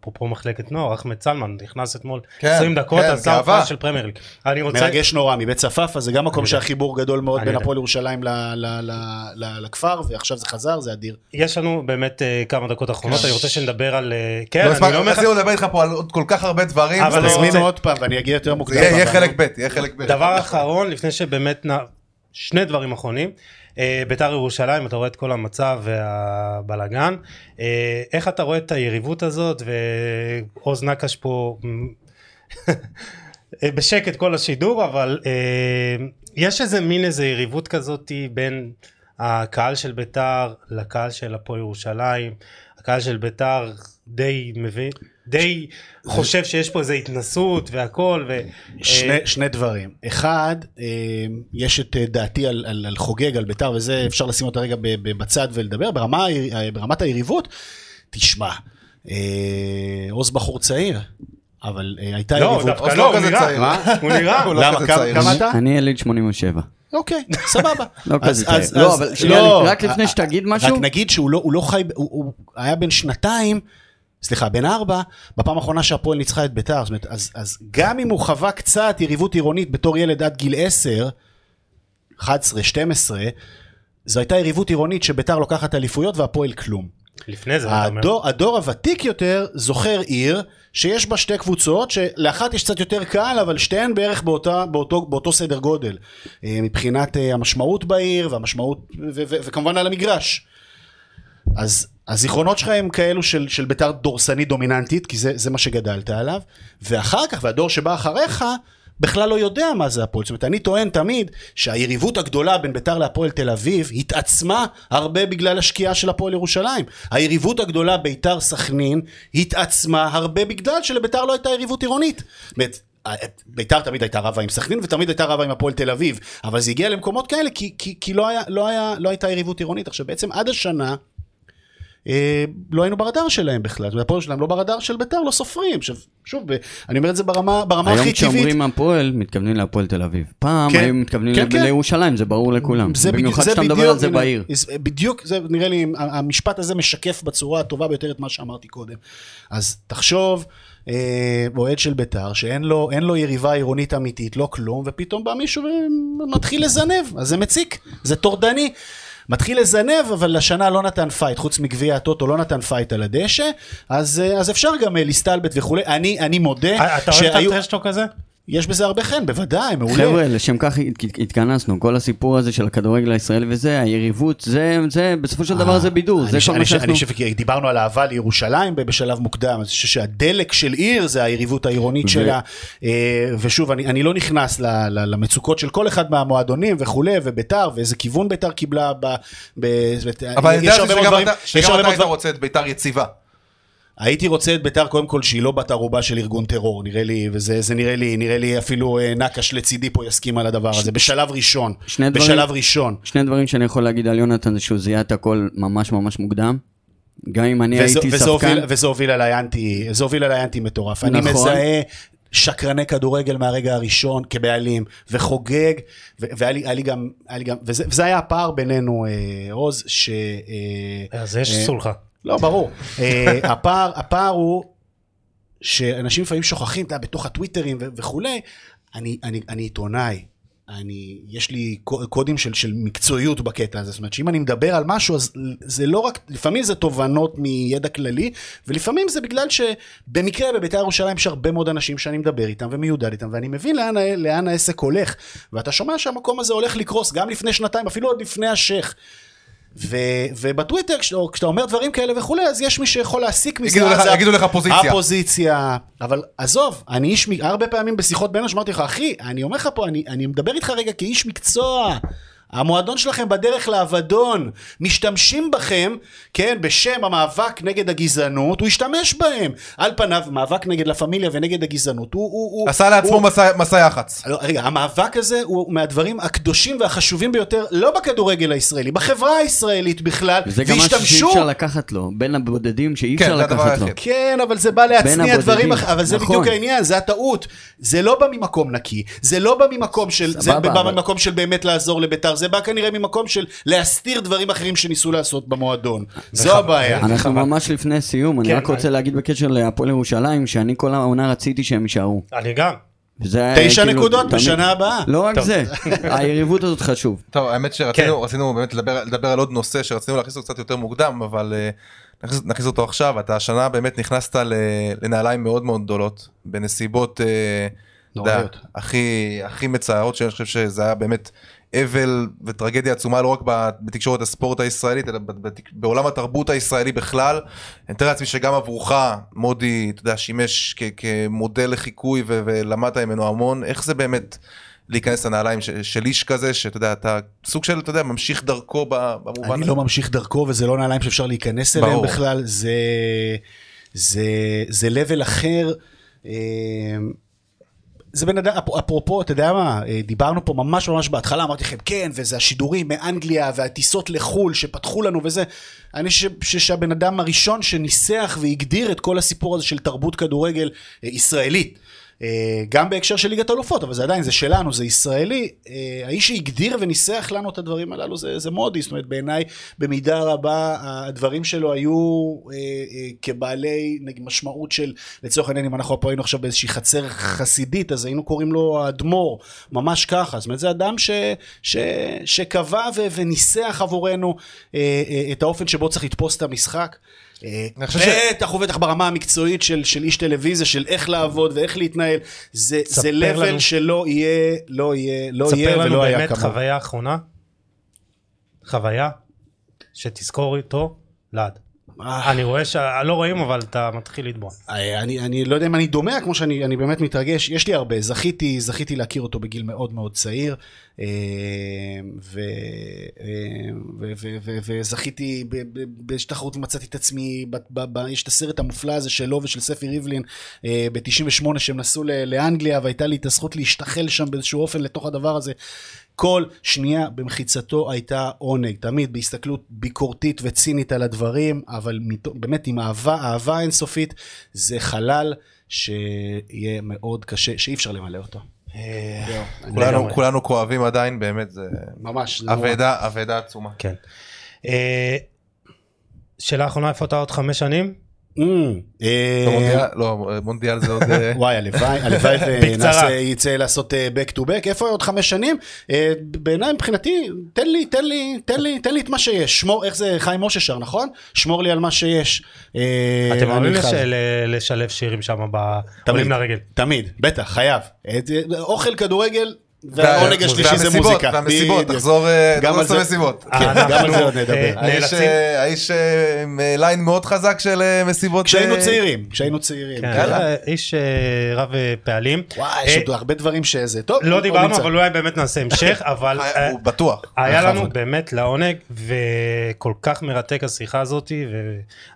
[SPEAKER 1] אפרופו מחלקת נוער, אחמד סלמן נכנס אתמול
[SPEAKER 3] כן,
[SPEAKER 1] 20 דקות,
[SPEAKER 3] כן,
[SPEAKER 1] עשה. הופעה של פרמייר ליג. אני רוצה...
[SPEAKER 2] מרגש נורא, מבית צפאפא, זה גם מקום. שהחיבור גדול מאוד בין. הפועל ירושלים ל- ל- ל- ל- לכפר, ועכשיו זה חזר, זה אדיר.
[SPEAKER 1] יש לנו באמת אה, כמה דקות אחרונות, אני רוצה שנדבר על... אה, כן,
[SPEAKER 3] לא
[SPEAKER 1] אני לא.
[SPEAKER 3] רצינו לדבר איתך פה על עוד כל כך הרבה דברים.
[SPEAKER 1] אבל
[SPEAKER 3] תזמינו
[SPEAKER 2] עוד פעם, ואני אגיע יותר מוקדם.
[SPEAKER 3] זה יהיה חלק ב', יהיה חלק ב'.
[SPEAKER 1] דבר אחרון, לפני שבאמת, נ... שני דברים אחרונים. אה, ביתר ירושלים, אתה רואה את כל המצב והבלגן. אה, איך אתה רואה את היריבות הזאת, ועוז נקש פה *laughs* אה, בשקט כל השידור, אבל אה, יש איזה מין איזה יריבות כזאת בין הקהל של ביתר לקהל של הפועל ירושלים. הקהל של ביתר די מבין, די חושב שיש פה איזה התנסות והכל. ו...
[SPEAKER 2] שני,
[SPEAKER 1] אה,
[SPEAKER 2] שני דברים. אחד, אה, יש את אה, דעתי על, על, על חוגג, על ביתר, וזה אפשר לשים אותה רגע בצד ולדבר. ברמה, ברמת היריבות, תשמע, עוז בחור צעיר, אבל הייתה
[SPEAKER 1] לא,
[SPEAKER 2] יריבות.
[SPEAKER 1] דווקא
[SPEAKER 3] עוז
[SPEAKER 1] לא,
[SPEAKER 3] לא
[SPEAKER 1] הוא נראה. *laughs* הוא נראה.
[SPEAKER 3] הוא לא
[SPEAKER 2] למה?
[SPEAKER 3] כזה
[SPEAKER 2] כמה- אתה?
[SPEAKER 4] אני יליד 87.
[SPEAKER 2] אוקיי, סבבה. *laughs*
[SPEAKER 4] לא כזה צעיר. לא, אבל שנייה,
[SPEAKER 2] לא,
[SPEAKER 4] רק לפני שתגיד משהו,
[SPEAKER 2] רק נגיד שהוא לא, לא חי, הוא היה בן שנתיים, סליחה, בן ארבע, בפעם האחרונה שהפועל ניצחה את ביתר, זאת אומרת, אז, אז גם אם הוא חווה קצת יריבות עירונית בתור ילד עד גיל 10, 11, 12, זו הייתה יריבות עירונית שביתר לוקחת אליפויות והפועל כלום.
[SPEAKER 1] לפני זה, אתה אומר.
[SPEAKER 2] הדור, הדור הוותיק יותר זוכר עיר שיש בה שתי קבוצות שלאחת יש קצת יותר קל אבל שתיהן בערך באותה, באותו, באותו סדר גודל אה, מבחינת אה, המשמעות בעיר והמשמעות ו- ו- וכמובן על המגרש. אז הזיכרונות שלך הם כאלו של, של בית"ר דורסנית דומיננטית כי זה, זה מה שגדלת עליו ואחר כך והדור שבא אחריך בכלל לא יודע מה זה הפועל. זאת אומרת, אני טוען תמיד שהיריבות הגדולה בין ביתר להפועל תל אביב התעצמה הרבה בגלל השקיעה של הפועל ירושלים. היריבות הגדולה ביתר סכנין התעצמה הרבה בגלל שלביתר לא הייתה יריבות עירונית. זאת אומרת, ביתר תמיד הייתה רבה עם סכנין ותמיד הייתה רבה עם הפועל תל אביב, אבל זה הגיע למקומות כאלה כי, כי, כי לא, היה, לא, היה, לא הייתה יריבות עירונית. עכשיו בעצם עד השנה אה, לא היינו ברדאר שלהם בכלל. זאת אומרת, הפועל שלהם לא ברדאר של בית"ר, לא סופרים. עכשיו, שוב, ב- אני אומר את זה ברמה, ברמה
[SPEAKER 4] היום
[SPEAKER 2] הכי טבעית.
[SPEAKER 4] כשאומרים הפועל, מתכוונים להפועל תל אביב. פעם
[SPEAKER 2] כן,
[SPEAKER 4] היו מתכוונים
[SPEAKER 2] כן, כן.
[SPEAKER 4] לירושלים, זה ברור לכולם.
[SPEAKER 2] זה
[SPEAKER 4] במיוחד כשאתה מדבר על זה בעיר.
[SPEAKER 2] בדיוק, זה נראה לי, המשפט הזה משקף בצורה הטובה ביותר את מה שאמרתי קודם. אז תחשוב, אה, אוהד של בית"ר, שאין לו, לו יריבה עירונית אמיתית, לא כלום, ופתאום בא מישהו ומתחיל לזנב, אז זה מציק, זה טורדני. מתחיל לזנב, אבל השנה לא נתן fight, חוץ מגביע הטוטו לא נתן fight על הדשא, אז, אה, אז אפשר גם אה, להסתלבט וכולי. אני, אני מודה
[SPEAKER 1] אה, אתה אוהב את ה trash talk הזה?
[SPEAKER 2] יש בזה הרבה חן, בוודאי, מעולה.
[SPEAKER 4] חבר'ה, לשם כך הת- התכנסנו, כל הסיפור הזה של הכדורגל הישראלי וזה, היריבות, זה, זה, בסופו של דבר זה בידור, זה
[SPEAKER 2] אני,
[SPEAKER 4] כל מה
[SPEAKER 2] חושב-
[SPEAKER 4] שאנחנו...
[SPEAKER 2] אני חושב, כי דיברנו על אהבה לירושלים בשלב מוקדם, אז אני חושב שהדלק של עיר זה היריבות העירונית שלה, אה, ושוב, אני, אני לא נכנס ל, ל, למצוקות של כל אחד מהמועדונים וכולי, וביתר, ואיזה כיוון ביתר קיבלה ב...
[SPEAKER 3] אבל אני יודע שגם אתה- היית רוצה את ביתר יציבה.
[SPEAKER 2] הייתי רוצה את ביתר קודם כל שהיא לא בת ערובה של ארגון טרור, נראה לי, וזה זה נראה לי, נראה לי אפילו אה, נקש לצידי פה יסכים על הדבר הזה, בשלב ראשון,
[SPEAKER 4] שני דברים-
[SPEAKER 2] בשלב ראשון.
[SPEAKER 4] שני דברים שאני יכול להגיד על יונתן זה שהוא זיהה את הכל ממש ממש מוקדם. גם אם אני
[SPEAKER 2] וזה,
[SPEAKER 4] הייתי
[SPEAKER 2] הוביל, וזה הוביל עליי אנטי, זה הוביל עליי אנטי מטורף. אני
[SPEAKER 4] נכון.
[SPEAKER 2] מזהה שקרני כדורגל מהרגע הראשון כבעלים, וחוגג, ו- והיה לי, לי גם, היה לי גם, וזה, וזה היה הפער בינינו, אה, עוז, ש... אה,
[SPEAKER 1] אז יש
[SPEAKER 2] אה,
[SPEAKER 1] סולחה.
[SPEAKER 2] לא, ברור. אה, הפער, הפער הוא שאנשים לפעמים שוכחים, אתה יודע, בתוך הטוויטרים וכולי, אני, אני, אני עיתונאי. אני, יש לי קו- קודים של, של מקצועיות בקטע הזה, זאת אומרת שאם אני מדבר על משהו אז זה לא רק, לפעמים זה תובנות מידע כללי ולפעמים זה בגלל שבמקרה בבית"ר ירושלים יש הרבה מאוד אנשים שאני מדבר איתם ומיודד איתם ואני מבין לאן, לאן העסק הולך ואתה שומע שהמקום הזה הולך לקרוס גם לפני שנתיים אפילו עוד לפני השייח ו, ובטוויטר כשאתה, כשאתה אומר דברים כאלה וכולי אז יש מי שיכול להסיק מזה
[SPEAKER 3] יגידו לך- יגידו לך פוזיציה.
[SPEAKER 2] הפוזיציה אבל עזוב אני איש הרבה פעמים בשיחות בינינו שאמרתי לך אחי אני אומר לך פה אני, אני מדבר איתך רגע כאיש מקצוע המועדון שלכם בדרך לאבדון, משתמשים בכם, כן, בשם המאבק נגד הגזענות, הוא השתמש בהם. על פניו, מאבק נגד לה פמיליה ונגד הגזענות, הוא... הוא, הוא
[SPEAKER 3] עשה לעצמו
[SPEAKER 2] הוא-
[SPEAKER 3] מסע- מסע יח"צ.
[SPEAKER 2] לא, רגע, המאבק הזה הוא מהדברים הקדושים והחשובים ביותר, לא בכדורגל הישראלי, בחברה הישראלית בכלל,
[SPEAKER 4] זה גם משהו שאי
[SPEAKER 2] והשתמשו...
[SPEAKER 4] אפשר לקחת לו, בין הבודדים שאי
[SPEAKER 3] כן,
[SPEAKER 4] אפשר
[SPEAKER 3] זה הדבר
[SPEAKER 4] לקחת לו.
[SPEAKER 2] כן, אבל זה בא להצניע
[SPEAKER 4] הבודדים,
[SPEAKER 2] דברים אחרים, אבל זה
[SPEAKER 4] נכון.
[SPEAKER 2] בדיוק העניין, זה הטעות. זה לא בא ממקום נקי, זה לא בא ממקום של, זה
[SPEAKER 4] סבבה,
[SPEAKER 2] בא
[SPEAKER 4] אבל-
[SPEAKER 2] ממקום של באמת לעזור לביתר, זה בא כנראה ממקום של להסתיר דברים אחרים שניסו לעשות במועדון. זו. הבעיה.
[SPEAKER 4] אנחנו. ממש לפני סיום, אני
[SPEAKER 1] כן,
[SPEAKER 4] רק רוצה להגיד בקשר להפועל ירושלים, שאני כל העונה רציתי שהם יישארו.
[SPEAKER 1] אני גם.
[SPEAKER 2] תשע
[SPEAKER 4] כאילו,
[SPEAKER 2] נקודות
[SPEAKER 4] תמיד-
[SPEAKER 2] בשנה הבאה.
[SPEAKER 4] לא רק
[SPEAKER 1] טוב.
[SPEAKER 4] זה, *laughs* היריבות הזאת חשוב.
[SPEAKER 3] טוב, האמת שרצינו
[SPEAKER 1] כן.
[SPEAKER 3] רצינו באמת לדבר לדבר על עוד נושא שרצינו להכניס אותו קצת יותר מוקדם, אבל אה, נכניס- נכניס אותו עכשיו. אתה השנה באמת נכנסת ל- לנעליים מאוד מאוד גדולות, בנסיבות, אה. הכי הכי מצערות, שאני חושב שזה היה באמת אבל וטרגדיה עצומה לא רק בתקשורת הספורט הישראלית, אלא בעולם התרבות הישראלי בכלל. אני מתאר לעצמי שגם עבורך מודי, אתה יודע, שימש כ- כמודל לחיקוי ו- ולמדת ממנו המון. איך זה באמת להיכנס לנעליים ש- של איש כזה, שאתה יודע, אתה סוג של, אתה יודע, ממשיך דרכו במובן
[SPEAKER 2] אני
[SPEAKER 3] הזה?
[SPEAKER 2] לא ממשיך דרכו וזה לא נעליים שאפשר להיכנס אליהם
[SPEAKER 3] ברור.
[SPEAKER 2] בכלל, זה, זה, זה level אחר. זה בן אדם, אפ- אפרופו, אתה יודע מה, אה, דיברנו פה ממש ממש בהתחלה, אמרתי לכם, כן, וזה השידורים מאנגליה והטיסות לחו"ל שפתחו לנו וזה. אני חושב שהבן אדם הראשון שניסח והגדיר את כל הסיפור הזה של תרבות כדורגל אה, ישראלית. אה, גם בהקשר של ליגת אלופות, אבל זה עדיין, זה שלנו, זה ישראלי. אה, האיש שהגדיר וניסח לנו את הדברים הללו זה, זה מודי, זאת אומרת בעיניי במידה רבה הדברים שלו היו אה, כבעלי משמעות של, לצורך העניין אם אנחנו פה היינו עכשיו באיזושהי חצר חסידית, אז היינו קוראים לו האדמו"ר, ממש ככה, זאת אומרת זה אדם ש, ש, שקבע וניסח עבורנו את האופן שבו צריך לתפוס את המשחק. בטח ובטח ברמה המקצועית של, של איש טלוויזיה, של איך לעבוד ואיך להתנהל, זה,
[SPEAKER 1] ספר
[SPEAKER 2] זה
[SPEAKER 1] לנו.
[SPEAKER 2] שלא יהיה, לא יהיה, לא יהיה
[SPEAKER 1] ספר לנו
[SPEAKER 2] ולא היה
[SPEAKER 1] באמת
[SPEAKER 2] כמוהו.
[SPEAKER 1] חוויה אחרונה. חוויה שתזכור איתו לעד.
[SPEAKER 2] אה,
[SPEAKER 1] אני רואה שלא רואים אבל אתה מתחיל לתבוע.
[SPEAKER 2] אני, אני לא יודע אם אני דומע כמו שאני אני באמת מתרגש, יש לי הרבה, זכיתי, זכיתי להכיר אותו בגיל מאוד מאוד צעיר, אה, אה, וזכיתי, באיזושהי תחרות מצאתי את עצמי, ב, ב, ב, יש את הסרט המופלא הזה שלו ושל ספי ריבלין ב-98 שהם נסעו לאנגליה והייתה לי את הזכות להשתחל שם באיזשהו אופן לתוך הדבר הזה. כל שנייה במחיצתו הייתה עונג, תמיד בהסתכלות ביקורתית וצינית על הדברים, אבל מת- באמת עם אהבה, אהבה אינסופית, זה חלל שיהיה מאוד קשה, שאי אפשר למלא אותו. אני
[SPEAKER 3] כולנו, כואבים עדיין, באמת, זה
[SPEAKER 2] ממש.
[SPEAKER 3] אבדה, אבדה עצומה.
[SPEAKER 1] כן. אה, שאלה אחרונה, איפה אתה עוד חמש שנים?
[SPEAKER 2] אה,
[SPEAKER 3] לא, מונדיאל, לא, מונדיאל זה עוד... אה,
[SPEAKER 2] וואי, הלוואי, הלוואי *laughs* יצא לעשות אה, back to back, איפה עוד חמש שנים? בעיניי מבחינתי, תן לי, תן לי, תן לי, תן לי את מה שיש, שמור, איך זה חיים משה שר, נכון? שמור לי על מה שיש.
[SPEAKER 1] אתם אוהבים לשלב שירים שם. בעולים לרגל.
[SPEAKER 2] תמיד, בטח, חייב. אוכל, כדורגל, והעונג השלישי זה מוזיקה.
[SPEAKER 3] והמסיבות. תחזור אה,
[SPEAKER 2] גם על זה-
[SPEAKER 3] מסיבות.
[SPEAKER 2] כן, גם על זה עוד
[SPEAKER 1] אנחנו,
[SPEAKER 2] נדבר.
[SPEAKER 1] אה,
[SPEAKER 3] האיש, אה, האיש עם ליין מאוד חזק של מסיבות.
[SPEAKER 2] כשהיינו צעירים, כשהיינו צעירים.
[SPEAKER 1] כן. איש רב פעלים.
[SPEAKER 2] וואי, יש עוד הרבה דברים שזה. טוב,
[SPEAKER 1] לא דיברנו. אבל אולי באמת נעשה המשך, *laughs* אבל
[SPEAKER 3] הוא בטוח.
[SPEAKER 1] היה לנו. באמת לעונג וכל כך מרתק השיחה הזאת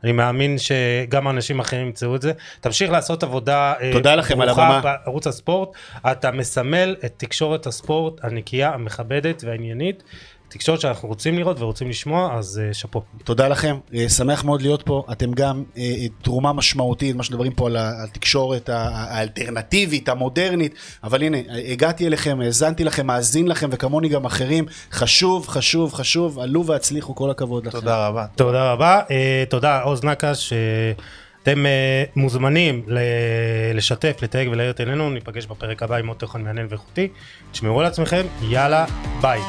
[SPEAKER 1] ואני מאמין שגם אנשים אחרים ימצאו את זה. תמשיך לעשות עבודה
[SPEAKER 2] תודה לכם על הבמה.
[SPEAKER 1] בערוץ הספורט. אתה מסמל את תקשורת הספורט הנקייה, המכבדת והעניינית. תקשורת שאנחנו רוצים לראות ורוצים לשמוע, אז אה, שאפו.
[SPEAKER 2] תודה לכם, אה, שמח מאוד להיות פה, אתם גם אה, תרומה משמעותית, מה שמדברים פה על ה- התקשורת האלטרנטיבית, המודרנית, אבל הנה, הגעתי אליכם, האזנתי לכם, מאזין לכם, וכמוני גם אחרים, חשוב, חשוב, חשוב, עלו והצליחו, כל הכבוד לכם.
[SPEAKER 3] תודה רבה.
[SPEAKER 1] תודה רבה, תודה עוז נקש, אתם אה, מוזמנים ל- לשתף, לתייג ולהאיר את עינינו, ניפגש בפרק הבא עם עוד תוכן מעניין ואיכותי, תשמרו על עצמכם, יאללה, ביי.